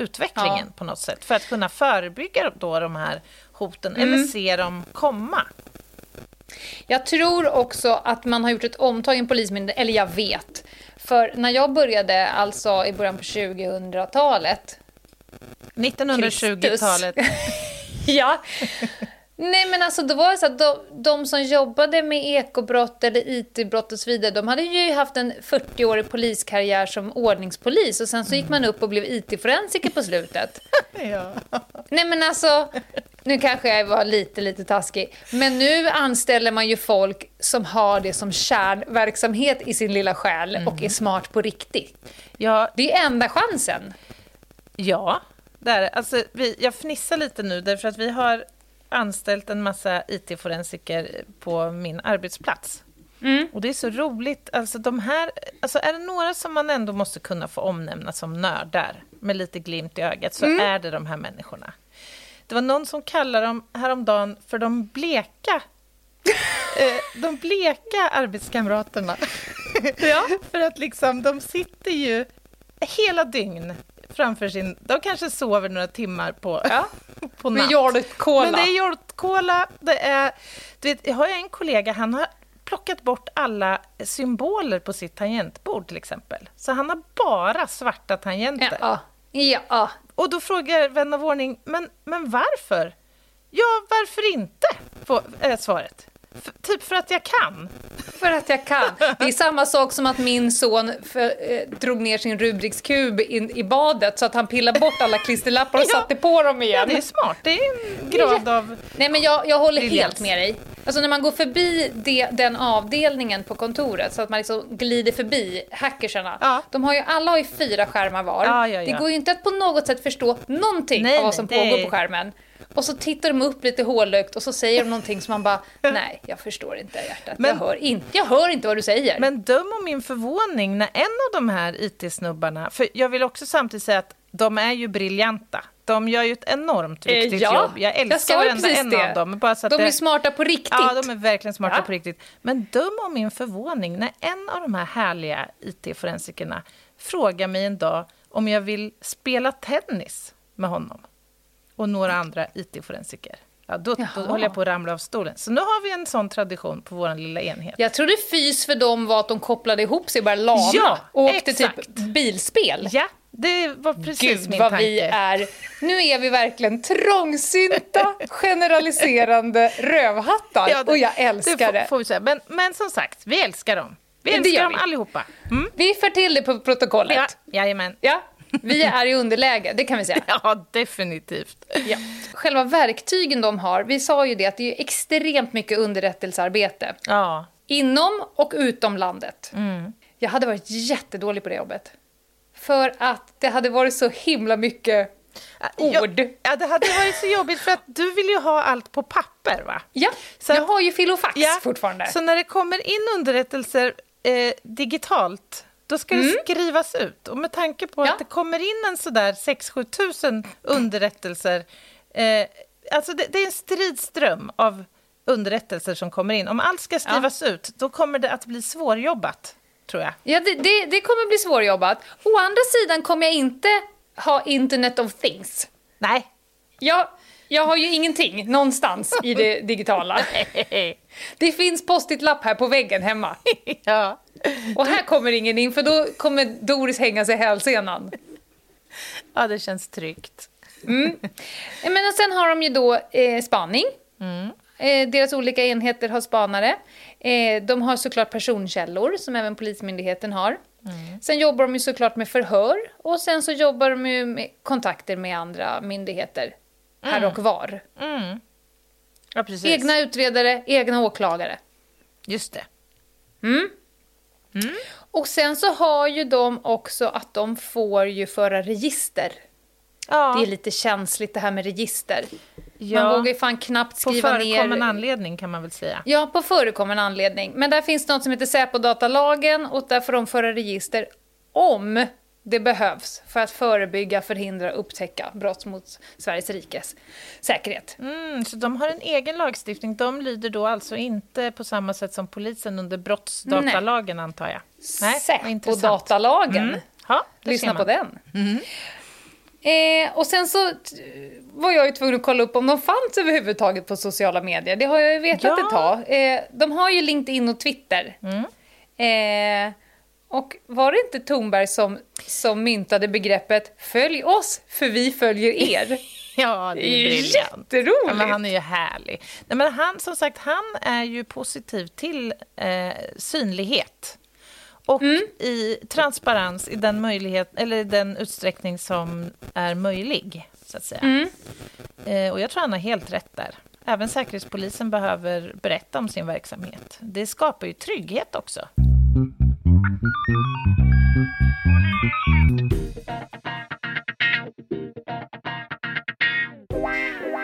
utvecklingen Ja. på något sätt för att kunna förebygga då de här hoten Mm. eller se dem komma. Jag tror också att man har gjort ett omtag i en polismyndighet, eller jag vet. För när jag började, alltså i början på 2000-talet, 1920-talet. ja. Nej men alltså då var det så att de, de som jobbade med ekobrott eller IT-brott och så vidare, de hade ju haft en 40-årig poliskarriär som ordningspolis och sen så gick man upp och blev IT-forensiker på slutet. ja. Nej men alltså, nu kanske jag var lite, lite taskig. Men nu anställer man ju folk som har det som kärnverksamhet i sin lilla själ och är smart på riktigt. ja, Det är enda chansen. Ja, där. Alltså, vi, jag fnissar lite nu därför att vi har anställt en massa IT-forensiker på min arbetsplats. Och det är så roligt. Alltså, de här, alltså, är det några som man ändå måste kunna få omnämna som nördar med lite glimt i ögat så är det de här människorna. Det var någon som kallade dem häromdagen för de bleka eh, de bleka arbetskamraterna. Ja. För att liksom, de sitter ju hela dygn framför sin... De kanske sover några timmar på, Ja. På natt. Hjortkola. Men det är hjortkola, det är... Du vet, jag har en kollega, han har plockat bort alla symboler på sitt tangentbord till exempel. Så han har bara svarta tangenter. Ja. Ja. Och då frågar vän av ordning, men, men varför? Ja, varför inte? På, är svaret. F- typ för att jag kan. För att jag kan. Det är samma sak som att min son för, eh, drog ner sin Rubiks kub in, i badet så att han pillade bort alla klisterlappar och Ja. satte på dem Ja, igen. det är smart. Det är en grad av... Nej men jag, jag håller Briljans. helt med dig. Alltså när man går förbi det, den avdelningen på kontoret så att man liksom glider förbi hackersarna. Ja. De har ju, alla har ju fyra skärmar var. Ja, ja, ja. Det går ju inte att på något sätt förstå någonting Nej, av vad nej, som det pågår är- på skärmen. Och så tittar de upp lite hålögt och så säger de någonting som man bara, nej jag förstår inte hjärtat. Men- jag, hör in, jag hör inte vad du säger. Men döm om min förvåning när en av de här IT-snubbarna... För jag vill också samtidigt säga att de är ju briljanta. De gör ju ett enormt Eh, viktigt ja, jobb. Jag jag älskar ju varenda en det. av dem. Bara så att de är det- smarta på riktigt. Ja, de är verkligen smarta Ja. på riktigt. Men döm om min förvåning när en av de här härliga IT-forensikerna frågar mig en dag om jag vill spela tennis med honom och några andra IT-forensiker. Ja, då, då håller jag på att ramla av stolen. Så nu har vi en sån tradition på vår lilla enhet. Jag trodde fys för dem var att de kopplade ihop sig och började lama Ja, och åkte exakt. typ bilspel. Ja, det var precis Gud min vad tanke. vi är. Nu är vi verkligen trångsynta, generaliserande rövhattar. Ja, det- och jag älskar får, det. Får vi säga. Men, men som sagt, vi älskar dem. Vi älskar dem vi. allihopa. Mm? Vi för till det på protokollet. Ja, Ja. Vi är i underläge, det kan vi säga. Ja, definitivt. Ja. Själva verktygen de har, vi sa ju det att det är extremt mycket underrättelsearbete. Ja. Inom och utom landet. Mm. Jag hade varit jättedålig på det jobbet. För att det hade varit så himla mycket Ja, ord. Ja, det hade varit så jobbigt för att du vill ju ha allt på papper, va? Ja, Så jag har ju filofax fortfarande. Så när det kommer in underrättelser eh, digitalt, då ska det skrivas ut. Och med tanke på Mm. Ja. att det kommer in en sådär 6-7 tusen underrättelser, eh, alltså det, det är en stridström av underrättelser som kommer in. Om allt ska skrivas ut, då kommer det att bli svårjobbat, tror jag. Ja, det, det, det kommer bli svårjobbat. Å andra sidan kommer jag inte ha Internet of Things. Nej. Jag, jag har ju ingenting någonstans i det digitala. Det finns post-it-lapp här på väggen hemma. ja. Och här kommer ingen in, för då kommer Doris hänga sig i hälsenan. ja, det känns tryggt. Men och sen har de ju då eh, spaning. Eh, deras olika enheter har spanare. Eh, de har såklart personkällor, som även Polismyndigheten har. Sen jobbar de ju såklart med förhör och sen så jobbar de med kontakter med andra myndigheter. Här och var. Ja, precis. Egna utredare, egna åklagare. Just det. Och sen så har ju de också att de får ju föra register Ja. Det är lite känsligt det här med register. Ja. Man vågar ju fan knappt På skriva förekommen ner... anledning kan man väl säga. Ja, på förekommen anledning. Men där finns något som heter Säpodatalagen och där får de föra register om det behövs för att förebygga, förhindra och upptäcka brott mot Sveriges rikes säkerhet. Mm, så de har en egen lagstiftning. De lyder då alltså inte på samma sätt som polisen under brottsdatalagen antar jag? intressant. Säpodatalagen. Mm. Ja, Lyssna på den. Eh, och sen så var jag ju tvungen att kolla upp om de fanns överhuvudtaget på sociala medier. Det har jag ju vetat Ja. ett tag. Eh, de har ju LinkedIn och Twitter. Eh, och var det inte Thornberg som, som myntade begreppet “följ oss, för vi följer er”? Ja, det är briljant. jätteroligt. Ja, men han är ju härlig. Nej, men han, som sagt, han är ju positiv till eh, synlighet. Och Mm. i transparens i den, möjlighet, eller den utsträckning som är möjlig, så att säga. Mm. Eh, och jag tror han har helt rätt där. Även Säkerhetspolisen behöver berätta om sin verksamhet. Det skapar ju trygghet också.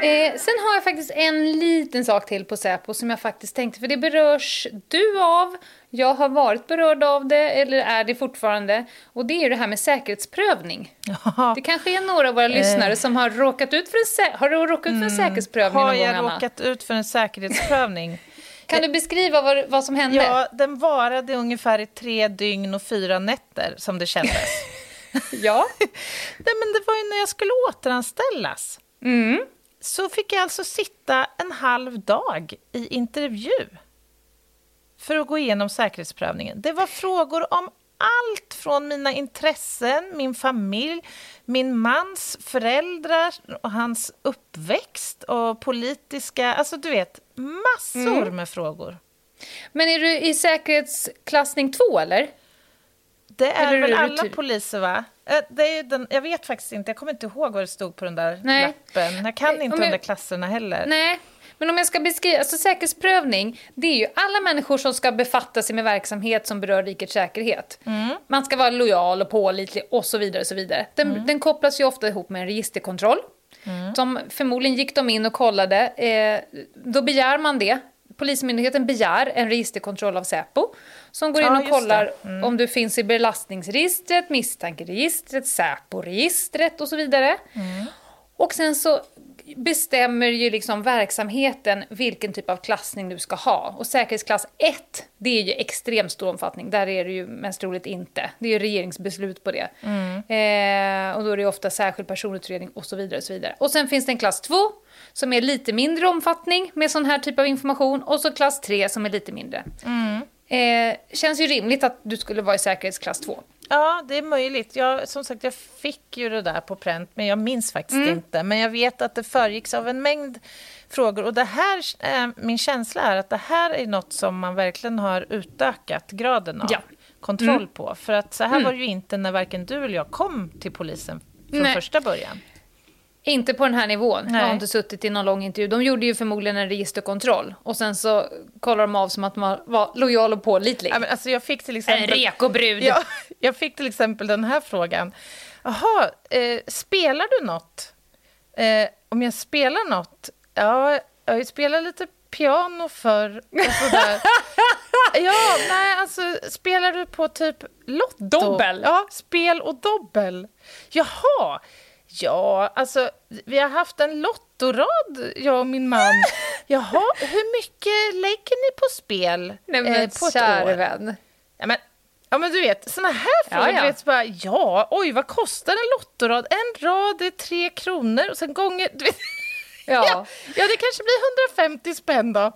Eh, sen har jag faktiskt en liten sak till på Säpo som jag faktiskt tänkte, för det berörs du av, jag har varit berörd av det, eller är det fortfarande, och det är ju det här med säkerhetsprövning. Ja. Det kanske är några av våra lyssnare som har råkat ut för en, sä- har du råkat ut för en säkerhetsprövning Har någon gång, jag Anna? råkat ut för en säkerhetsprövning? Kan du beskriva vad, vad som hände? Ja, den varade ungefär i tre dygn och fyra nätter, som det kändes. ja. Nej, men det var ju när jag skulle återanställas. Mm. Så fick jag alltså sitta en halv dag i intervju för att gå igenom säkerhetsprövningen. Det var frågor om allt från mina intressen, min familj, min mans föräldrar och hans uppväxt och politiska... Alltså, du vet, massor Mm. med frågor. Men är du i säkerhetsklassning 2 eller? Det är Eller väl är alla poliser, va? Det är den, jag vet faktiskt inte, jag kommer inte ihåg vad det stod på den där Nej. lappen. Jag kan Eh, inte de jag- där klasserna heller. Nej, men om jag ska beskriva, alltså säkerhetsprövning, det är ju alla människor som ska befatta sig med verksamhet som berör rikets säkerhet. Man ska vara lojal och pålitlig och så vidare. Och så vidare. Den, den kopplas ju ofta ihop med en registerkontroll. Som förmodligen gick de in och kollade, eh, då begär man det. Polismyndigheten begär en registerkontroll av Säpo som går in och kollar det. om du finns i belastningsregistret, misstankeregistret, Säpo-registret och så vidare. Och sen så bestämmer ju liksom verksamheten vilken typ av klassning du ska ha. Och säkerhetsklass 1, det är ju extremt stor omfattning. Där är det ju mest troligt inte. Det är ju regeringsbeslut på det. Eh, och då är det ofta särskild personutredning och så vidare. Och så vidare. Och sen finns det en klass 2 som är lite mindre omfattning med sån här typ av information. Och så klass 3 som är lite mindre. Eh, känns ju rimligt att du skulle vara i säkerhetsklass 2. Ja, det är möjligt. Jag, som sagt, jag fick ju det där på pränt, men jag minns faktiskt Mm. inte. Men jag vet att det föregicks av en mängd frågor. Och det här, eh, min känsla är att det här är något som man verkligen har utökat graden av Ja. Mm. kontroll på. För att så här var det ju inte när varken du eller jag kom till polisen från Nej. första början. Inte på den här nivån. Jag har Nej. inte suttit i någon lång intervju. De gjorde ju förmodligen en registerkontroll. Och sen så kollar de av som att man var lojal och pålitlig. Ja, men alltså, jag fick till en exempel... rekobrud. Ja, jag fick till exempel den här frågan. Jaha, eh, spelar du något? Eh, om jag spelar något? Ja, jag spelat lite piano för och sådär. ja, nej, alltså spelar du på typ Lotto? Dobbel? Ja, spel och dobbel. Jaha, ja, alltså vi har haft en lottorad, jag och min man. Jaha, hur mycket lägger ni på spel Nej men eh, på år? vän. Ja, men, ja, men du vet, såna här frågor, ja. du vet, bara, ja, oj, vad kostar en lottorad? En rad är tre kronor och sen gånger... Du vet, ja. Ja. ja, det kanske blir 150 spänn då.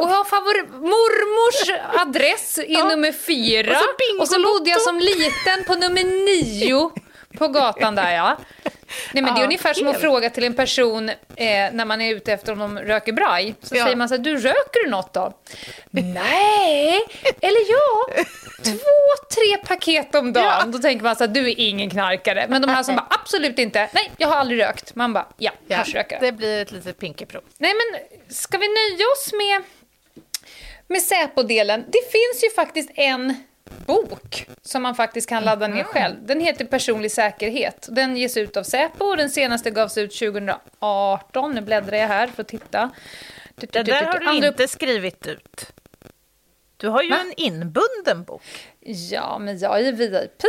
Och har favori- mormors adress i Ja. nummer fyra. Och så. Och så bodde jag som liten på nummer nio på gatan där ja. Nej men det är ungefär som att fråga till en person eh, när man är ute efter om de röker braj. Så Ja. säger man så här, du röker du något då? Nej, eller ja, två, tre paket om dagen. Ja. Då tänker man så här, du är ingen knarkare. Men de här som bara, absolut inte, nej jag har aldrig rökt. Man bara, ja, Ja, haschrökare. det blir ett litet pinkeprov. Nej, men ska vi nöja oss med, med Säpo-delen? Det finns ju faktiskt en bok som man faktiskt kan ladda ner själv. Den heter Personlig säkerhet. Den ges ut av Säpo och den senaste gavs ut 2018. Nu bläddrar jag här för att titta. Det där har du Andra- inte skrivit ut. Du har ju Va? en inbunden bok. Ja, men jag är VIP.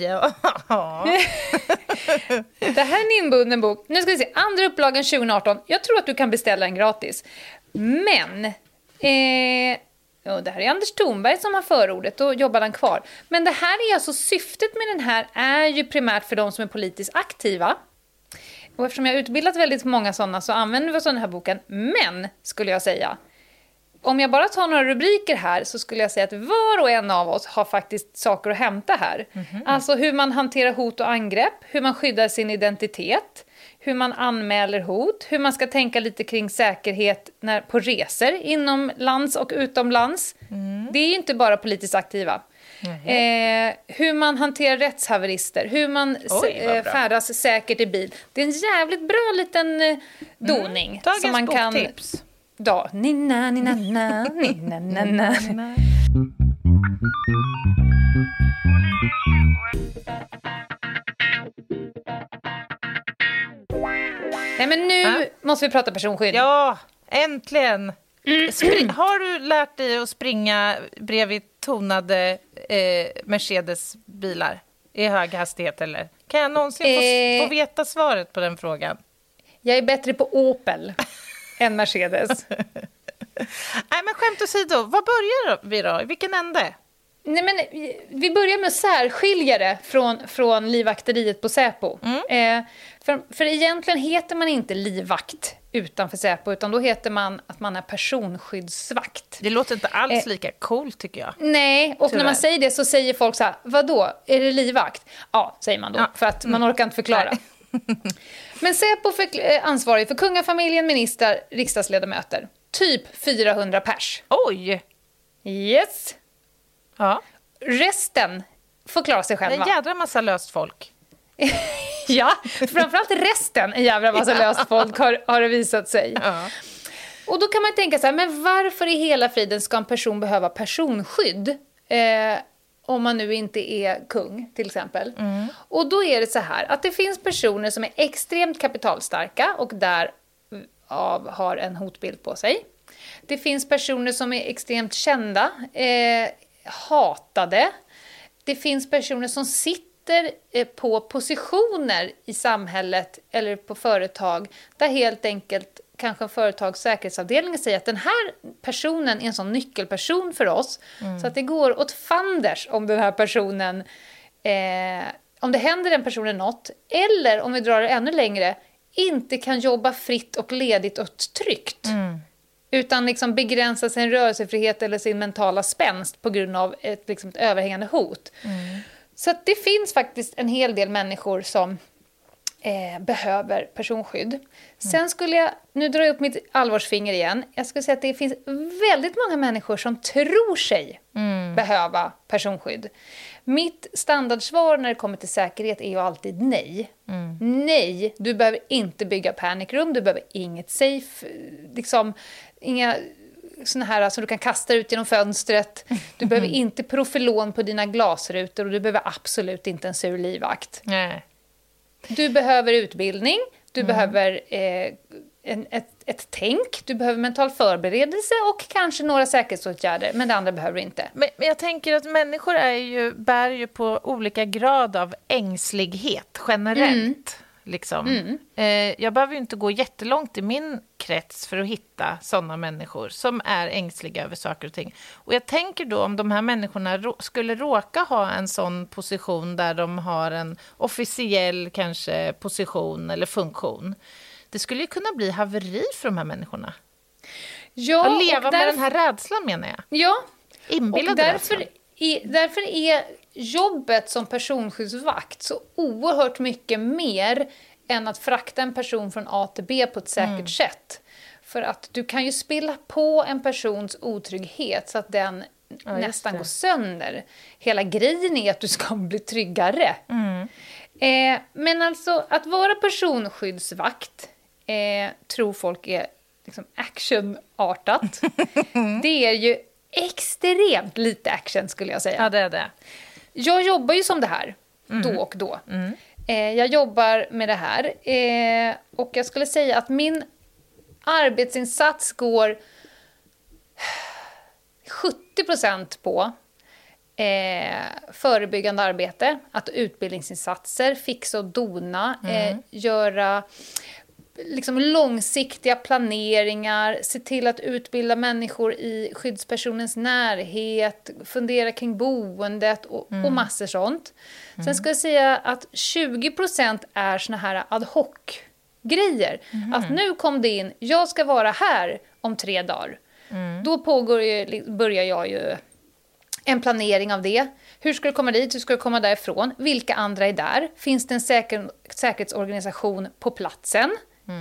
Ja. Det här är en inbunden bok. Nu ska vi se. Andra upplagan 2018. Jag tror att du kan beställa den gratis. Men... Eh, ja, det här är Anders Thornberg som har förordet och jobbar han kvar. Men det här är alltså syftet med den här är ju primärt för de som är politiskt aktiva. Och eftersom jag har utbildat väldigt många sådana så använder vi oss av den här boken. Men, skulle jag säga, om jag bara tar några rubriker här så skulle jag säga att var och en av oss har faktiskt saker att hämta här. Alltså hur man hanterar hot och angrepp, hur man skyddar sin identitet, hur man anmäler hot, hur man ska tänka lite kring säkerhet när, på resor inom lands och utomlands. Det är ju inte bara politiskt aktiva. Eh, hur man hanterar rättshaverister, hur man Oj, eh, färdas säkert i bil. Det är en jävligt bra liten eh, doning. Dagens som man kan boktips. Ja, ninna, ninna, na, ninna, na, na. Nej, men nu Ja. måste vi prata personskydd. Ja, äntligen! Spring, har du lärt dig att springa bredvid tonade eh, Mercedes-bilar i hög hastighet? Eller? Kan jag någonsin få, Eh. få veta svaret på den frågan? Jag är bättre på Opel än Mercedes. Nej, men skämt åsido, var börjar vi då? I vilken ände? Nej, men vi börjar med att särskilja det från, från livvakteriet på Säpo. Eh, för, för egentligen heter man inte livvakt utanför Säpo, utan då heter man att man är personskyddsvakt. Det låter inte alls Eh. lika coolt, tycker jag. Nej, och Tyvärr. när man säger det så säger folk så här, vadå, är det livvakt? Ja, säger man då, Ja. Mm. för att man orkar inte förklara. Men Säpo är eh, ansvarig för kungafamiljen, ministrar, riksdagsledamöter. Typ 400 pers. Oj! Yes. Ja, Resten får klara sig det är själva. en jädra massa löst folk. Ja, framförallt resten, en jävla massa löst folk har, har det visat sig. Ja. Och då kan man tänka så här, men varför i hela friden ska en person behöva personskydd? Eh, om man nu inte är kung, till exempel. Och då är det så här, att det finns personer som är extremt kapitalstarka och därav har en hotbild på sig. Det finns personer som är extremt kända, eh, hatade. Det finns personer som sitter eh, på positioner i samhället eller på företag där helt enkelt kanske en företags säkerhetsavdelning säger att den här personen är en sån nyckelperson för oss. Så att det går åt fanders om den här personen eh, om det händer den personen något eller om vi drar det ännu längre inte kan jobba fritt och ledigt och tryggt. Utan liksom begränsa sin rörelsefrihet eller sin mentala spänst på grund av ett, liksom ett överhängande hot. Så att det finns faktiskt en hel del människor som eh, behöver personskydd. Sen skulle jag, nu drar jag upp mitt allvarsfinger igen, jag skulle säga att det finns väldigt många människor som tror sig behöva personskydd. Mitt standardsvar när det kommer till säkerhet är ju alltid nej. Nej, du behöver inte bygga panic room, du behöver inget safe, liksom, inga såna här som du kan kasta ut genom fönstret. Du behöver inte profilon på dina glasrutor och du behöver absolut inte en sur livvakt. Nej. Du behöver utbildning, du behöver eh, en, ett, ett tänk, du behöver mental förberedelse och kanske några säkerhetsåtgärder, men det andra behöver du inte. Men, men jag tänker att människor är ju, bär ju på olika grad av ängslighet generellt. Liksom. Eh, jag behöver ju inte gå jättelångt i min krets för att hitta sådana människor som är ängsliga över saker och ting. Och jag tänker då om de här människorna rå- skulle råka ha en sån position där de har en officiell kanske position eller funktion. Det skulle ju kunna bli haveri för de här människorna. Ja, Att leva och med den här rädslan menar jag. Ja, Inbillade och därför, rädslan. är, därför är jobbet som personskyddsvakt så oerhört mycket mer än att frakta en person från A till B på ett säkert Mm. sätt. För att du kan ju spilla på en persons otrygghet så att den just nästan det. går sönder. Hela grejen är att du ska bli tryggare. Mm. Eh, men alltså, att vara personskyddsvakt eh, tror folk är liksom actionartat. det är ju extremt lite action skulle jag säga. Ja, det är det. Jag jobbar ju som det här, då och då. Eh, jag jobbar med det här. Eh, och jag skulle säga att min arbetsinsats går 70% på eh, förebyggande arbete, att utbildningsinsatser, fixa och dona, eh, göra liksom långsiktiga planeringar, se till att utbilda människor i skyddspersonens närhet, fundera kring boendet och, och massor sånt. Sen ska jag säga att 20% är såna här ad hoc-grejer. Att nu kom det in, jag ska vara här om tre dagar. Då pågår ju, börjar jag ju en planering av det. Hur ska du komma dit? Hur ska du komma därifrån? Vilka andra är där? Finns det en säker, säkerhetsorganisation på platsen?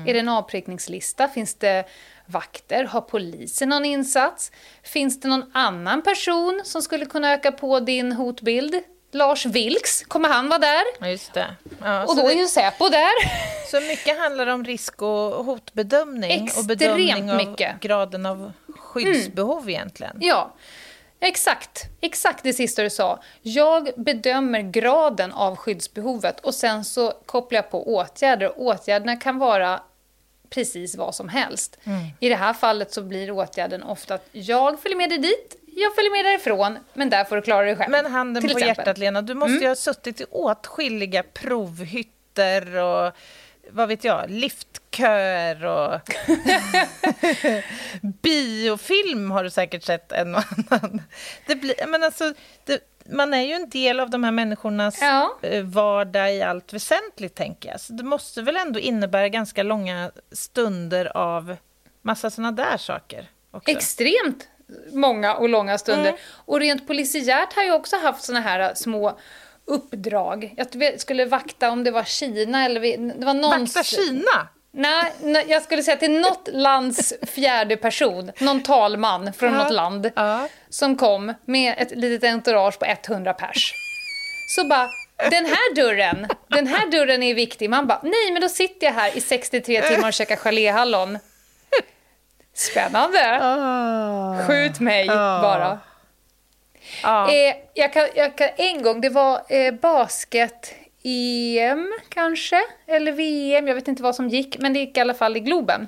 Är det en avprickningslista? Finns det vakter? Har polisen någon insats? Finns det någon annan person som skulle kunna öka på din hotbild? Lars Vilks, kommer han vara där? Just det. Ja, Och då är det ju Säpo där. så mycket handlar om risk och hotbedömning och Extremt bedömning av mycket. graden av skyddsbehov egentligen. Ja, exakt. Exakt det sista du sa. Jag bedömer graden av skyddsbehovet och sen så kopplar jag på åtgärder. Åtgärderna kan vara precis vad som helst. I det här fallet så blir åtgärden ofta att jag följer med dig dit, jag följer med därifrån, men där får du klara dig själv. Men handen på exempel. hjärtat, Lena, du måste ju ha suttit i åtskilliga provhytter och vad vet jag, liftköer och biofilm har du säkert sett en och annan. Det blir, men alltså, det, man är ju en del av de här människornas Ja. eh, vardag i allt väsentligt, tänker jag. Så det måste väl ändå innebära ganska långa stunder av massa såna där saker också. Extremt många och långa stunder. Mm. Och rent polisiärt har jag också haft såna här äh, små uppdrag. Jag skulle vakta om det var Kina eller... vi- Det var någon... Vakta Kina! Nej, nej, jag skulle säga till något lands fjärde person, någon talman från Ja. något land, Ja. som kom med ett litet entourage på 100 pers. Så bara, den här dörren, den här dörren är viktig. Man bara, nej men då sitter jag här i 63 timmar och käkar geléhallon. Spännande. Skjut mig bara. Ja. Eh, jag, kan, jag kan en gång, det var eh, basket-EM kanske, eller VM, jag vet inte vad som gick, men det gick i alla fall i Globen.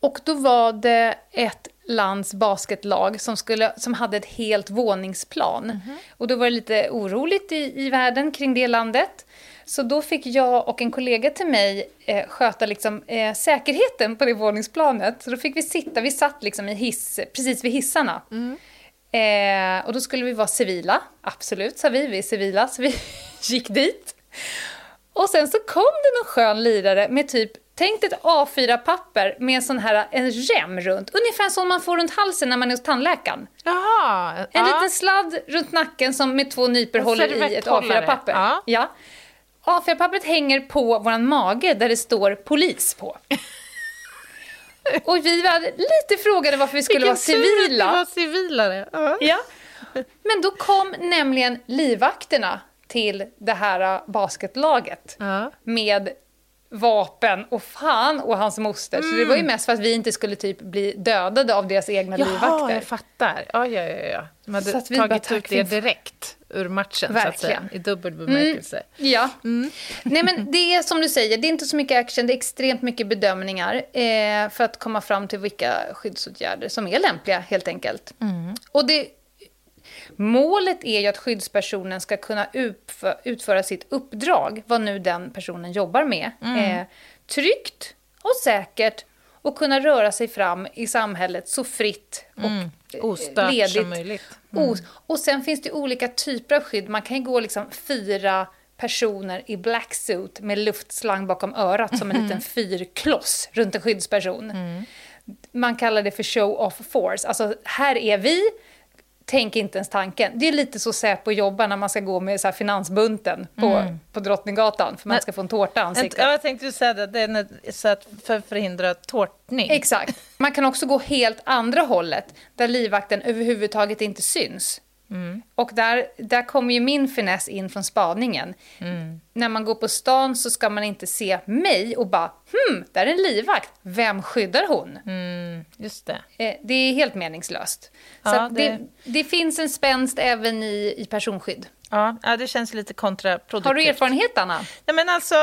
Och då var det ett lands basketlag som, skulle, som hade ett helt våningsplan. Och då var det lite oroligt i, i världen kring det landet. Så då fick jag och en kollega till mig eh, sköta liksom, eh, säkerheten på det våningsplanet. Så då fick vi sitta, vi satt liksom i hiss, precis vid hissarna. Eh, och då skulle vi vara civila, absolut sa vi, vi är civila, så vi gick dit. Och sen så kom det någon skön lirare med typ, tänk ett A4-papper med en sån här en rem runt, ungefär som man får runt halsen när man är hos tandläkaren. Jaha. En ja. liten sladd runt nacken som med två nypor håller i ett servetthållare, A4-papper. ja. Ja. A4-pappret hänger på våran mage där det står polis på. Och vi var lite frågade varför vi skulle Vilken vara civila. tur att vi var civilare. Ja. Ja. Men då kom nämligen livvakterna till det här äh, basketlaget Ja. med vapen och fan och hans moster. Så det var ju Mm. mest för att vi inte skulle typ bli dödade av deras egna Jaha, livvakter. jag fattar. Ja, ja, ja. ja. De hade Så att vi tagit ut det direkt ur matchen, så att säga, Verkligen. i dubbel bemärkelse. Ja. Mm. Nej men det är som du säger, det är inte så mycket action, det är extremt mycket bedömningar eh, för att komma fram till vilka skyddsåtgärder som är lämpliga helt enkelt. Mm. Och det, målet är ju att skyddspersonen ska kunna utfö, utföra sitt uppdrag, vad nu den personen jobbar med, Mm. eh, tryggt och säkert och kunna röra sig fram i samhället så fritt och eh, Ostört ledigt. som möjligt. Os- Och sen finns det olika typer av skydd. Man kan ju gå liksom fyra personer i black suit med luftslang bakom örat som en liten fyrkloss runt en skyddsperson. Man kallar det för show off force. Alltså, här är vi, tänk inte ens tanken. Det är lite så Säpo jobbar när man ska gå med så finansbunten på, på Drottninggatan för man ska få en tårta i ansiktet. ja, jag tänkte säga det, det är så att för att förhindra tårtning. Exakt. Man kan också gå helt andra hållet, där livvakten överhuvudtaget inte syns. Och där, där kommer ju min finess in från spaningen. När man går på stan så ska man inte se mig och bara hmm, där är en livvakt. Vem skyddar hon? Just det. Eh, det är helt meningslöst. Så Ja, att det... det- Det, finns en spänst även i, i personskydd. Ja, ja, det känns lite kontraproduktivt. Har du erfarenhet, Anna? Nej, men alltså,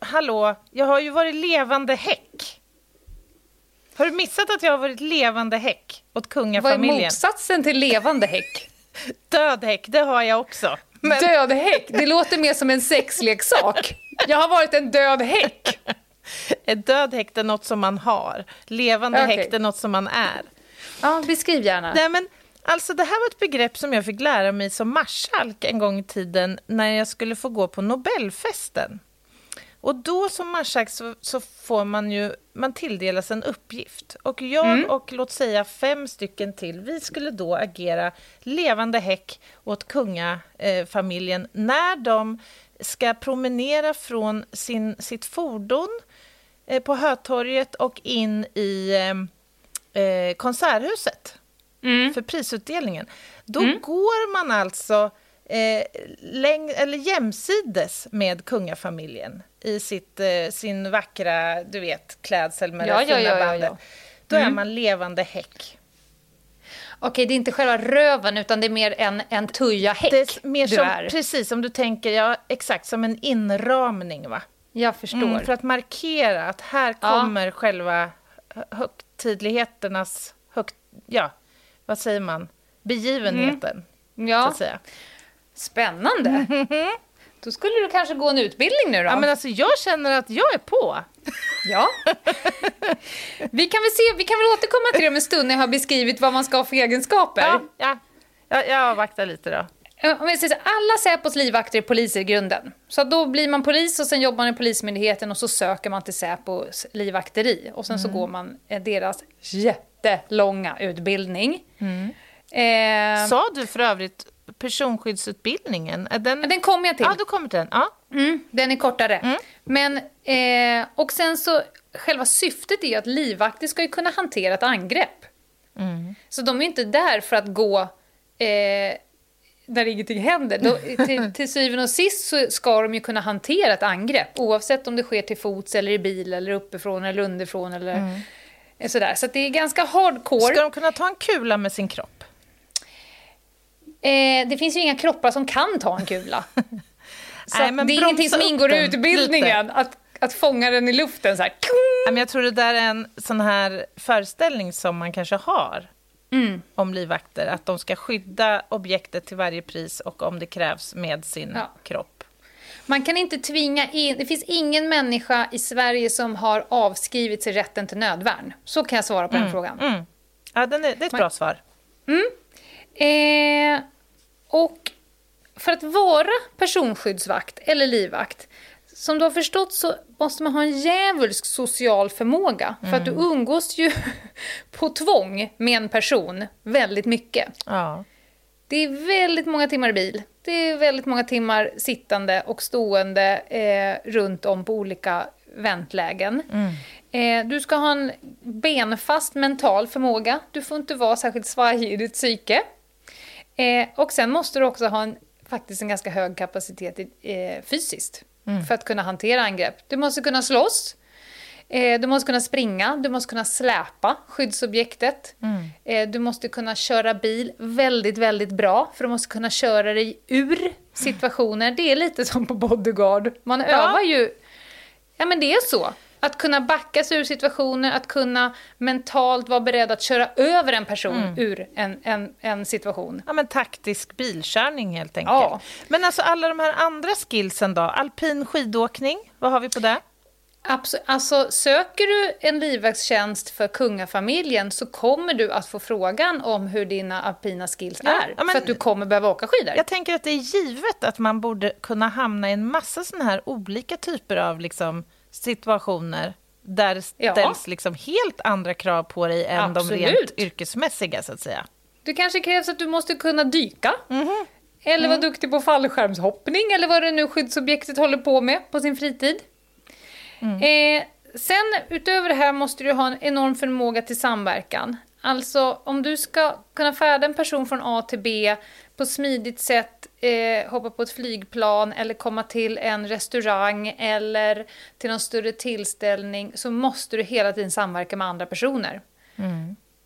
hallå, jag har ju varit levande häck. Har du missat att jag har varit levande häck åt Vad är kungafamiljen? motsatsen till levande häck? Död häck, det har jag också. Men, Död häck, det låter mer som en sexleksak. Jag har varit en död häck. är död häck är något som man har. Levande Okej. häck det är något som man är. Ja, beskriv gärna. Nej, men, alltså, det här var ett begrepp som jag fick lära mig som marskalk en gång i tiden när jag skulle få gå på Nobelfesten. Och då som marskalk så, så får man ju, man tilldelas en uppgift. Och jag och låt säga fem stycken till, vi skulle då agera levande häck åt kungafamiljen när de ska promenera från sin, sitt fordon eh, på Hötorget och in i eh, eh, Konserthuset för prisutdelningen. Då går man alltså eh, läng- eller jämsides med kungafamiljen i sitt, eh, sin vackra du vet, klädsel med Ja, det ja, fina ja, bandet. Då är man levande häck. Okej, det är inte själva röven, utan det är mer en, en tuja-häck Det är mer du som, är. precis om du tänker, ja, exakt som en inramning va? Jag förstår. Mm, för att markera att här kommer själva hö- högtidligheternas, högt, ja, vad säger man, begivenheten, så Mm. ja, att säga. Spännande. Då skulle du kanske gå en utbildning nu då? Ja, men alltså, jag känner att jag är på. Ja. vi, kan väl se, vi kan väl återkomma till det om en stund när jag har beskrivit vad man ska ha för egenskaper. Ja, ja. Jag, jag avvaktar lite då. Om jag säger så, här, alla Säpos livvakter är poliser i grunden. Så då blir man polis och sen jobbar man i Polismyndigheten och så söker man till Säpos livvakteri. Och sen så går man eh, deras jättelånga utbildning. Eh, Sa du för övrigt personskyddsutbildningen? Den... den kommer jag till. Ja, då kommer den. Ja. Mm, den är kortare. Men, eh, och sen så, själva syftet är att livvakter ska ju kunna hantera ett angrepp. Så de är inte där för att gå eh, när ingenting händer. Då, till, till syvende och sist så ska de ju kunna hantera ett angrepp oavsett om det sker till fots eller i bil eller uppifrån eller underifrån eller sådär. Så det är ganska hardcore. Ska de kunna ta en kula med sin kropp? Eh, det finns ju inga kroppar som kan ta en kula. Så Nej, det är ingenting som ingår i utbildningen, att, att fånga den i luften så här. Men jag tror det där är en sån här föreställning som man kanske har om livvakter. Att de ska skydda objektet till varje pris och om det krävs med sin Ja. kropp. Man kan inte tvinga in, det finns ingen människa i Sverige som har avskrivit sig rätten till nödvärn. Så kan jag svara på den frågan. Mm. Ja, den är, det är ett bra svar. Eh, och för att vara personskyddsvakt eller livvakt, som du har förstått så måste man ha en djävulsk social förmåga. För att du umgås ju på tvång med en person väldigt mycket. Ja. Det är väldigt många timmar i bil. Det är väldigt många timmar sittande och stående eh, runt om på olika väntlägen. Eh, du ska ha en benfast mental förmåga. Du får inte vara särskilt svajig i ditt psyke. Eh, och sen måste du också ha en, faktiskt en ganska hög kapacitet eh, fysiskt för att kunna hantera angrepp. Du måste kunna slåss. Eh, du måste kunna springa, du måste kunna släpa skyddsobjektet. Eh, du måste kunna köra bil väldigt, väldigt bra, för du måste kunna köra dig ur situationer. Det är lite som på bodyguard. Man övar ju... Ja, men det är så. Att kunna backa sig ur situationer, att kunna mentalt vara beredd att köra över en person ur en, en, en situation. Ja, men taktisk bilkörning helt enkelt. Ja. Men alltså alla de här andra skillsen då? Alpin skidåkning, vad har vi på det? Abs- alltså, söker du en livvaktstjänst för kungafamiljen så kommer du att få frågan om hur dina alpina skills Ja, är. ja, men- för att du kommer behöva åka skidor. Jag tänker att det är givet att man borde kunna hamna i en massa såna här olika typer av liksom, situationer där det Ja. ställs liksom helt andra krav på dig än de Absolut. rent yrkesmässiga, så att säga. Det kanske krävs att du måste kunna dyka. Mhm. Eller Mm. vara duktig på fallskärmshoppning eller vad det nu skyddsobjektet håller på med på sin fritid. Mm. Eh, sen utöver det här måste du ha en enorm förmåga till samverkan. Alltså, om du ska kunna färda en person från A till B på smidigt sätt, eh, hoppa på ett flygplan eller komma till en restaurang eller till någon större tillställning så måste du hela tiden samverka med andra personer.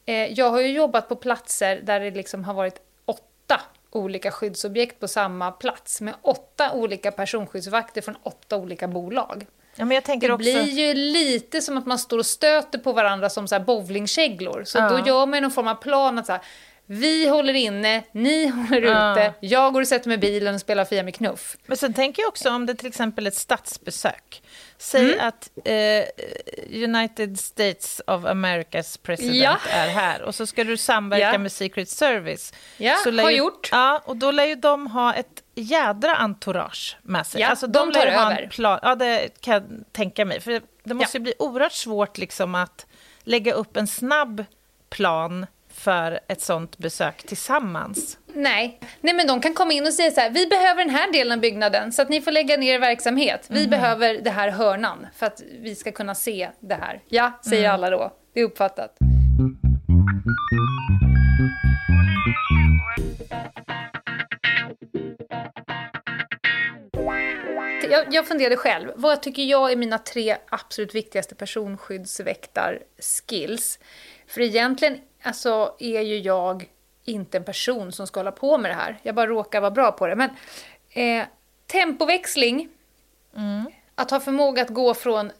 Eh, jag har ju jobbat på platser där det liksom har varit åtta olika skyddsobjekt på samma plats med åtta olika personskyddsvakter från åtta olika bolag. Ja, men jag tänker Det också... blir ju lite som att man står och stöter på varandra som så här bowlingkäglor. Så Ja. då gör man någon form av plan att så här, vi håller inne, ni håller Ja. ute, jag går och sätter mig i bilen och spelar Fia med knuff. Men sen tänker jag också om det till exempel är ett statsbesök. Säg Mm. att eh, United States of Americas president Ja. är här och så ska du samverka Ja. med Secret Service. Ja, så har ju, gjort. Ja, och då lär ju de ha ett jädra entourage med sig. Ja, alltså, de lär tar över. Plan, ja, det kan jag tänka mig. För det måste ju bli oerhört svårt liksom att lägga upp en snabb plan för ett sånt besök tillsammans. Nej. Nej, men de kan komma in och säga så här, vi behöver den här delen av byggnaden så att ni får lägga ner er verksamhet. Vi Mhm. behöver det här hörnan för att vi ska kunna se det här. Ja, säger Mm. alla då. Det är uppfattat. Jag, jag funderade själv, vad tycker jag är mina tre absolut viktigaste personskyddsväktar-skills? För egentligen alltså, är ju jag inte en person som ska hålla på med det här. Jag bara råkar vara bra på det. Men eh, tempoväxling, att ha förmåga att gå från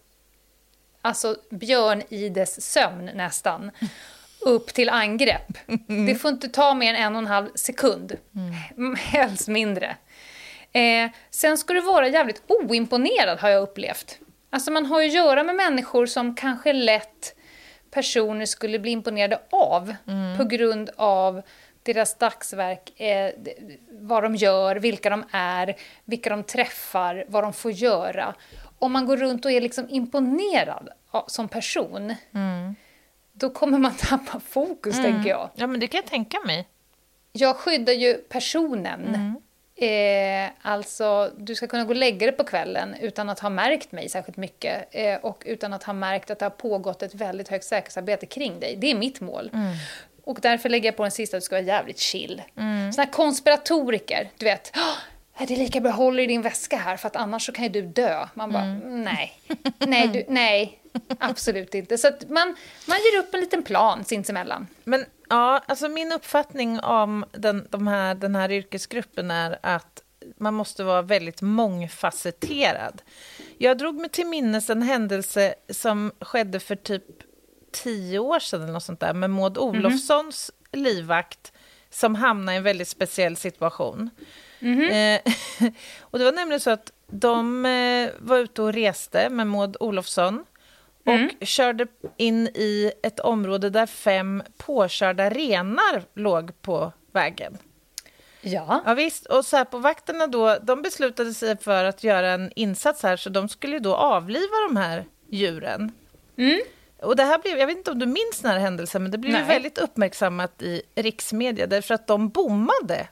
alltså björn i dess sömn nästan, upp till angrepp. Det får inte ta mer än en och en halv sekund. Mm. Helst mindre. Eh, sen ska du vara jävligt oimponerad har jag upplevt. Alltså man har ju att göra med människor som kanske lätt personer skulle bli imponerade av på grund av deras dagsverk, eh, vad de gör, vilka de är, vilka de träffar, vad de får göra. Om man går runt och är liksom imponerad som person, då kommer man tappa fokus, tänker jag. Ja, men det kan jag tänka mig. Jag skyddar ju personen. Eh, alltså, du ska kunna gå och lägga dig på kvällen utan att ha märkt mig särskilt mycket eh, och utan att ha märkt att det har pågått ett väldigt högt säkerhetsarbete kring dig. Det är mitt mål. Och därför lägger jag på den sista att du ska vara jävligt chill. Mm. Såna här konspiratoriker, du vet. "Åh, är det lika bra hålla i din väska här för att annars så kan ju du dö. Man bara, nej, nej, du, nej, absolut inte. Så att man, man ger upp en liten plan sinsemellan. Men ja, alltså min uppfattning om den, de här, den här yrkesgruppen är att man måste vara väldigt mångfacetterad. Jag drog mig till minnes en händelse som skedde för typ tio år sedan eller något sånt där med Maud Olofssons livvakt som hamnade i en väldigt speciell situation. Eh, och det var nämligen så att de eh, var ute och reste med Maud Olofsson och körde in i ett område där fem påkörda renar låg på vägen. Ja. Ja, visst. Och Säpo-vakterna då, de beslutade sig för att göra en insats här, så de skulle ju då avliva de här djuren. Och det här blev, jag vet inte om du minns den här händelsen, men det blev väldigt uppmärksammat i riksmedia, därför att de bommade.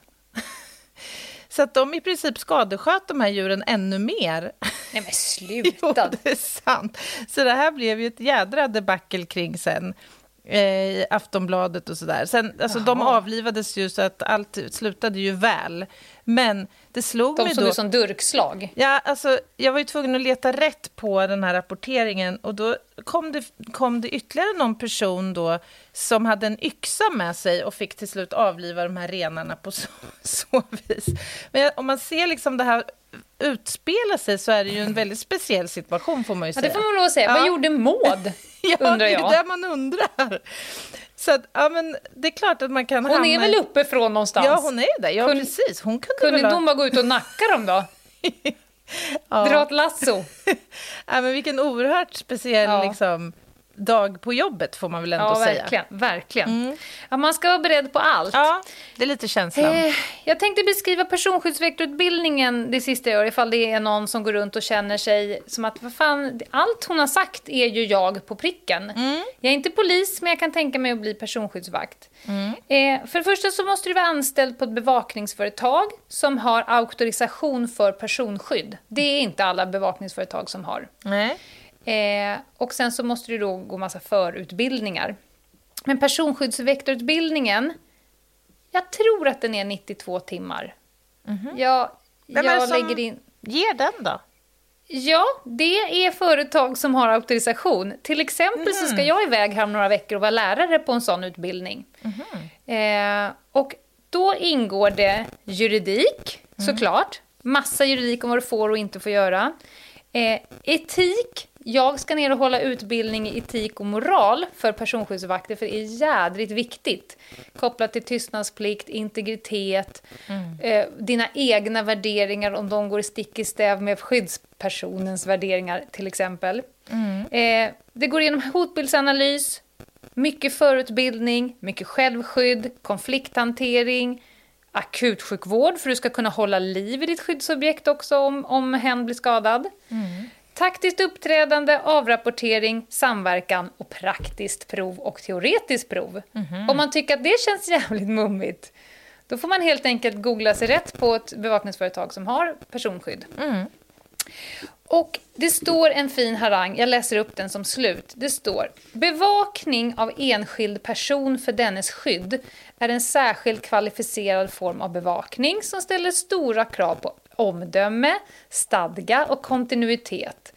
så att de i princip skadesköt de här djuren ännu mer. Nej men Jo, sluta! det är sant. Så det här blev ju ett jädra debacle kring sen. eh, I Aftonbladet och sådär. Sen, alltså, de avlivades ju så att allt slutade ju väl. Men det slog De mig då... du som durkslag. Ja, alltså, jag var ju tvungen att leta rätt på den här rapporteringen och då kom det, kom det ytterligare någon person då som hade en yxa med sig och fick till slut avliva de här renarna på så, så vis. Men om man ser liksom det här utspela sig så är det ju en väldigt speciell situation får man ju Ja, säga. det får man lov att säga. Ja. Vad gjorde Maud? Ja, undrar det är jag. det man undrar. Så att, ja, men det är klart att man kan Hon hamna... är väl uppifrån någonstans? Ja, hon är ju där. Ja, Kun- precis. Hon kunde, Kunde väl ha... hon bara gå ut och nacka dem då? Dra ett lasso? ja, men vilken oerhört speciell Ja. liksom, dag på jobbet, får man väl ändå Ja, säga. verkligen. verkligen. Ja, man ska vara beredd på allt. Ja, det är lite känslan. Eh, jag tänkte beskriva personskyddsväktarutbildningen det sista jag gör, ifall det är någon som går runt och känner sig som att vad fan, allt hon har sagt är ju jag på pricken. Jag är inte polis, men jag kan tänka mig att bli personskyddsvakt. Eh, för det första så måste du vara anställd på ett bevakningsföretag som har auktorisation för personskydd. Det är inte alla bevakningsföretag som har. Nej. Eh, och sen så måste du då gå massa förutbildningar. Men personskyddsväktarutbildningen, jag tror att den är 92 timmar. Jag, Vem är det jag som- lägger in... Ger den då? Ja, det är företag som har auktorisation. Till exempel så ska jag iväg här om några veckor och vara lärare på en sån utbildning. Eh, och då ingår det juridik, såklart. Massa juridik om vad du får och inte får göra. Eh, etik. Jag ska ner och hålla utbildning i etik och moral för personskyddsvakter, för det är jädrigt viktigt. Kopplat till tystnadsplikt, integritet, eh, dina egna värderingar, om de går i stick i stäv med skyddspersonens värderingar, till exempel. Eh, det går igenom hotbildsanalys, mycket förutbildning, mycket självskydd, konflikthantering, akutsjukvård för du ska kunna hålla liv i ditt skyddsobjekt också om, om hen blir skadad. Taktiskt uppträdande, avrapportering, samverkan och praktiskt prov och teoretiskt prov. Om man tycker att det känns jävligt mummigt, då får man helt enkelt googla sig rätt på ett bevakningsföretag som har personskydd. Och det står en fin harang, jag läser upp den som slut. Det står Bevakning av enskild person för dennes skydd är en särskilt kvalificerad form av bevakning som ställer stora krav på omdöme, stadga och kontinuitet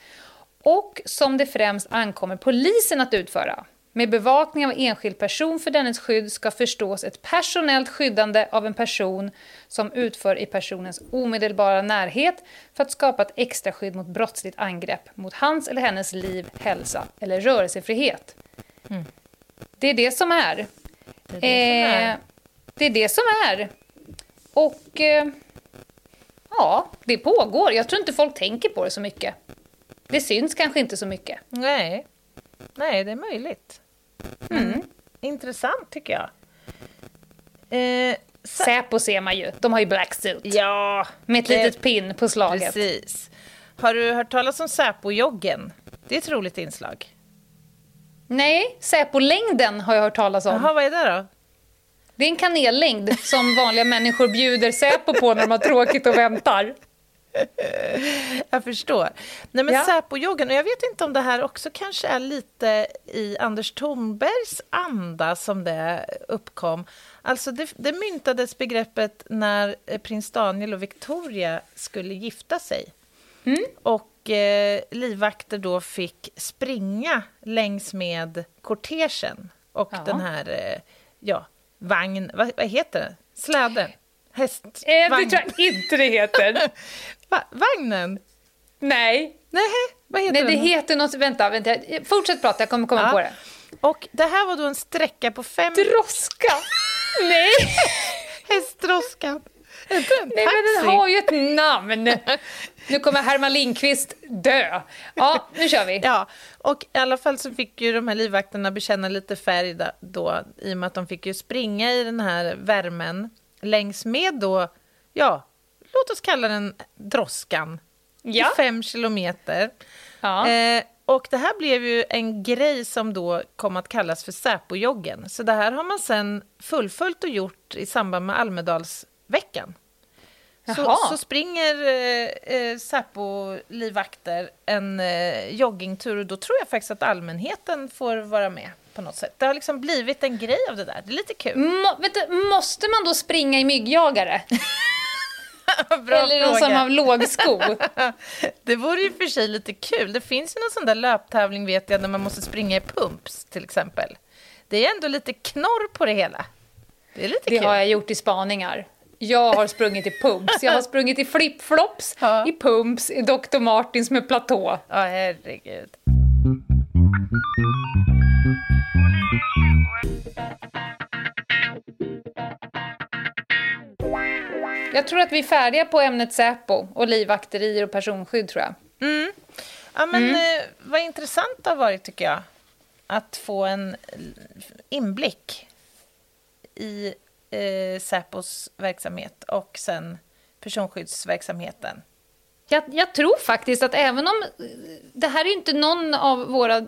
och som det främst ankommer polisen att utföra. Med bevakning av enskild person för dennes skydd ska förstås ett personellt skyddande av en person som utför i personens omedelbara närhet för att skapa ett extra skydd mot brottsligt angrepp mot hans eller hennes liv, hälsa eller rörelsefrihet. Det är det som är. Det är det som är. Eh, det är det som är. Och eh, ja, det pågår. Jag tror inte folk tänker på det så mycket. Det syns kanske inte så mycket. Nej. Nej, det är möjligt. Mm. Intressant tycker jag. Eh, Säpo ser man ju. De har ju black suit. ja, Med ett det- litet pin på slaget. Precis. Har du hört talas om Säpo-joggen? Det är ett roligt inslag. Nej, Säpo-längden har jag hört talas om. Jaha, vad är det då? Det är en kanellängd som vanliga människor bjuder Säpo på när de har tråkigt och väntar. Jag förstår. Nej, men Ja. Säpo-joggen, och jag vet inte om det här också kanske är lite i Anders Thornbergs anda som det uppkom. Alltså det, det myntades begreppet när eh, prins Daniel och Victoria skulle gifta sig. Och eh, livvakter då fick springa längs med kortegen och Ja. den här, eh, ja, vagn, vad, vad heter det? Släden? Häst? Eh, det vagn. tror jag inte det heter. Va, vagnen? Nej. Nej, vad heter Nej, det den? heter något... Vänta, vänta. Fortsätt prata, jag kommer komma Ja. på det. Och det här var då en sträcka på fem... Droska! Nej, Hästdroskan. Nej men den har ju ett namn. Nu kommer Herman Lindqvist dö. Ja, nu kör vi. Ja, och i alla fall så fick ju de här livvakterna bekänna lite färg då, i och med att de fick ju springa i den här värmen längs med då, ja, låt oss kalla den droskan, Ja. fem kilometer. Ja. Eh, och det här blev ju en grej som då kom att kallas för Säpo-joggen. Så det här har man sen fullföljt och gjort i samband med Almedalsveckan. Så, så springer eh, eh, Säpo-livvakter en eh, joggingtur och då tror jag faktiskt att allmänheten får vara med på något sätt. Det har liksom blivit en grej av det där. Det är lite kul. Må, vet du, måste man då springa i myggjagare? Eller någon som har lågsko? Det vore ju för sig lite kul. Det finns ju någon sån där löptävling vet jag, där man måste springa i pumps till exempel. Det är ändå lite knorr på det hela. Det är lite Det kul. har jag gjort i spaningar. Jag har sprungit i pumps. Jag har sprungit i flipflops, Ja. i pumps, i Dr. Martins med platå. Ja, herregud. Jag tror att vi är färdiga på ämnet Säpo och livvakterier och personskydd tror jag. Ja, men eh, vad intressant det har varit tycker jag. Att få en inblick i eh, Säpos verksamhet och sen personskyddsverksamheten. Jag, jag tror faktiskt att även om... Det här är ju inte någon av våra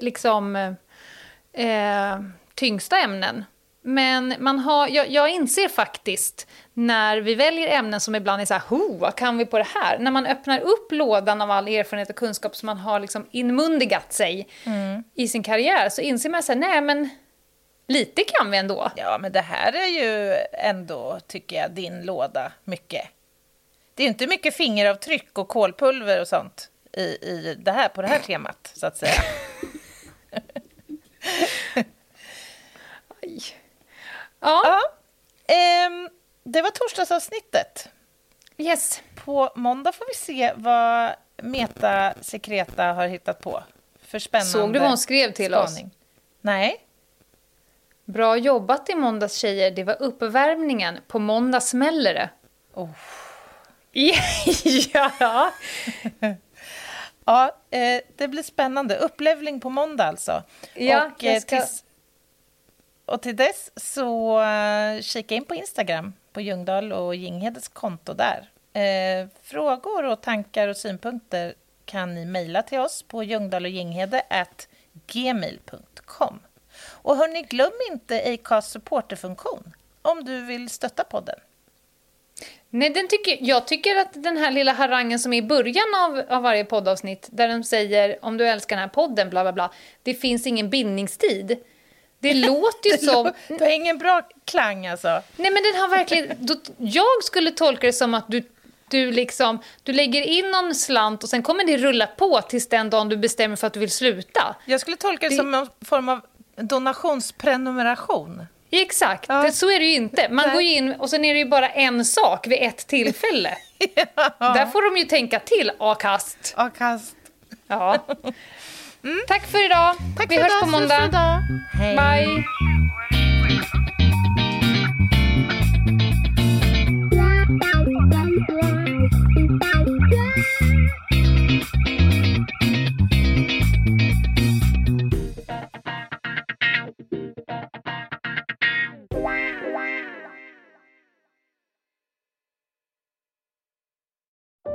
liksom, eh, tyngsta ämnen. Men man har, jag, jag inser faktiskt när vi väljer ämnen som ibland är så här, ho, vad kan vi på det här? När man öppnar upp lådan av all erfarenhet och kunskap som man har liksom inmundigat sig i sin karriär så inser man så här, nej men Lite kan vi ändå. Ja, men det här är ju ändå, tycker jag, din låda mycket. Det är inte mycket fingeravtryck och kolpulver och sånt i, i det här, på det här temat, så att säga. Ja, Ja, ehm, det var torsdagsavsnittet. yes. På måndag får vi se vad Meta Secreta har hittat på för spännande Såg du vad hon skrev till oss? spaning. Nej. Bra jobbat i måndags tjejer, det var uppvärmningen. På måndag smäller det. Oh. ja. Ja, eh, det blir spännande. Upplevling på måndag alltså. Ja, och, jag eh, ska- tills, och till dess så eh, kika in på Instagram på Ljungdahl och Ginghedes konto där. Frågor och tankar och synpunkter kan ni mejla till oss på ljungdahloginghede@gmail.com. Och hörni, glöm inte Acast supporterfunktion om du vill stötta podden. Nej, den tycker, jag tycker att den här lilla harangen som är i början av, av varje poddavsnitt, där de säger om du älskar den här podden, bla bla bla, det finns ingen bindningstid. Det låter ju som... Det har ingen bra klang alltså. Nej, men den har verkligen... Då, jag skulle tolka det som att du, du liksom... Du lägger in någon slant och sen kommer det rulla på tills den dagen du bestämmer för att du vill sluta. Jag skulle tolka det, Det- som en form av donationsprenumeration. Exakt, Ja. det, så är det ju inte. Man Nej. går in och sen är det ju bara en sak vid ett tillfälle. Där får de ju tänka till, A-kast. Akast. Ja. Tack för idag. Tack Vi för hörs idag, på måndag. Hej. Bye.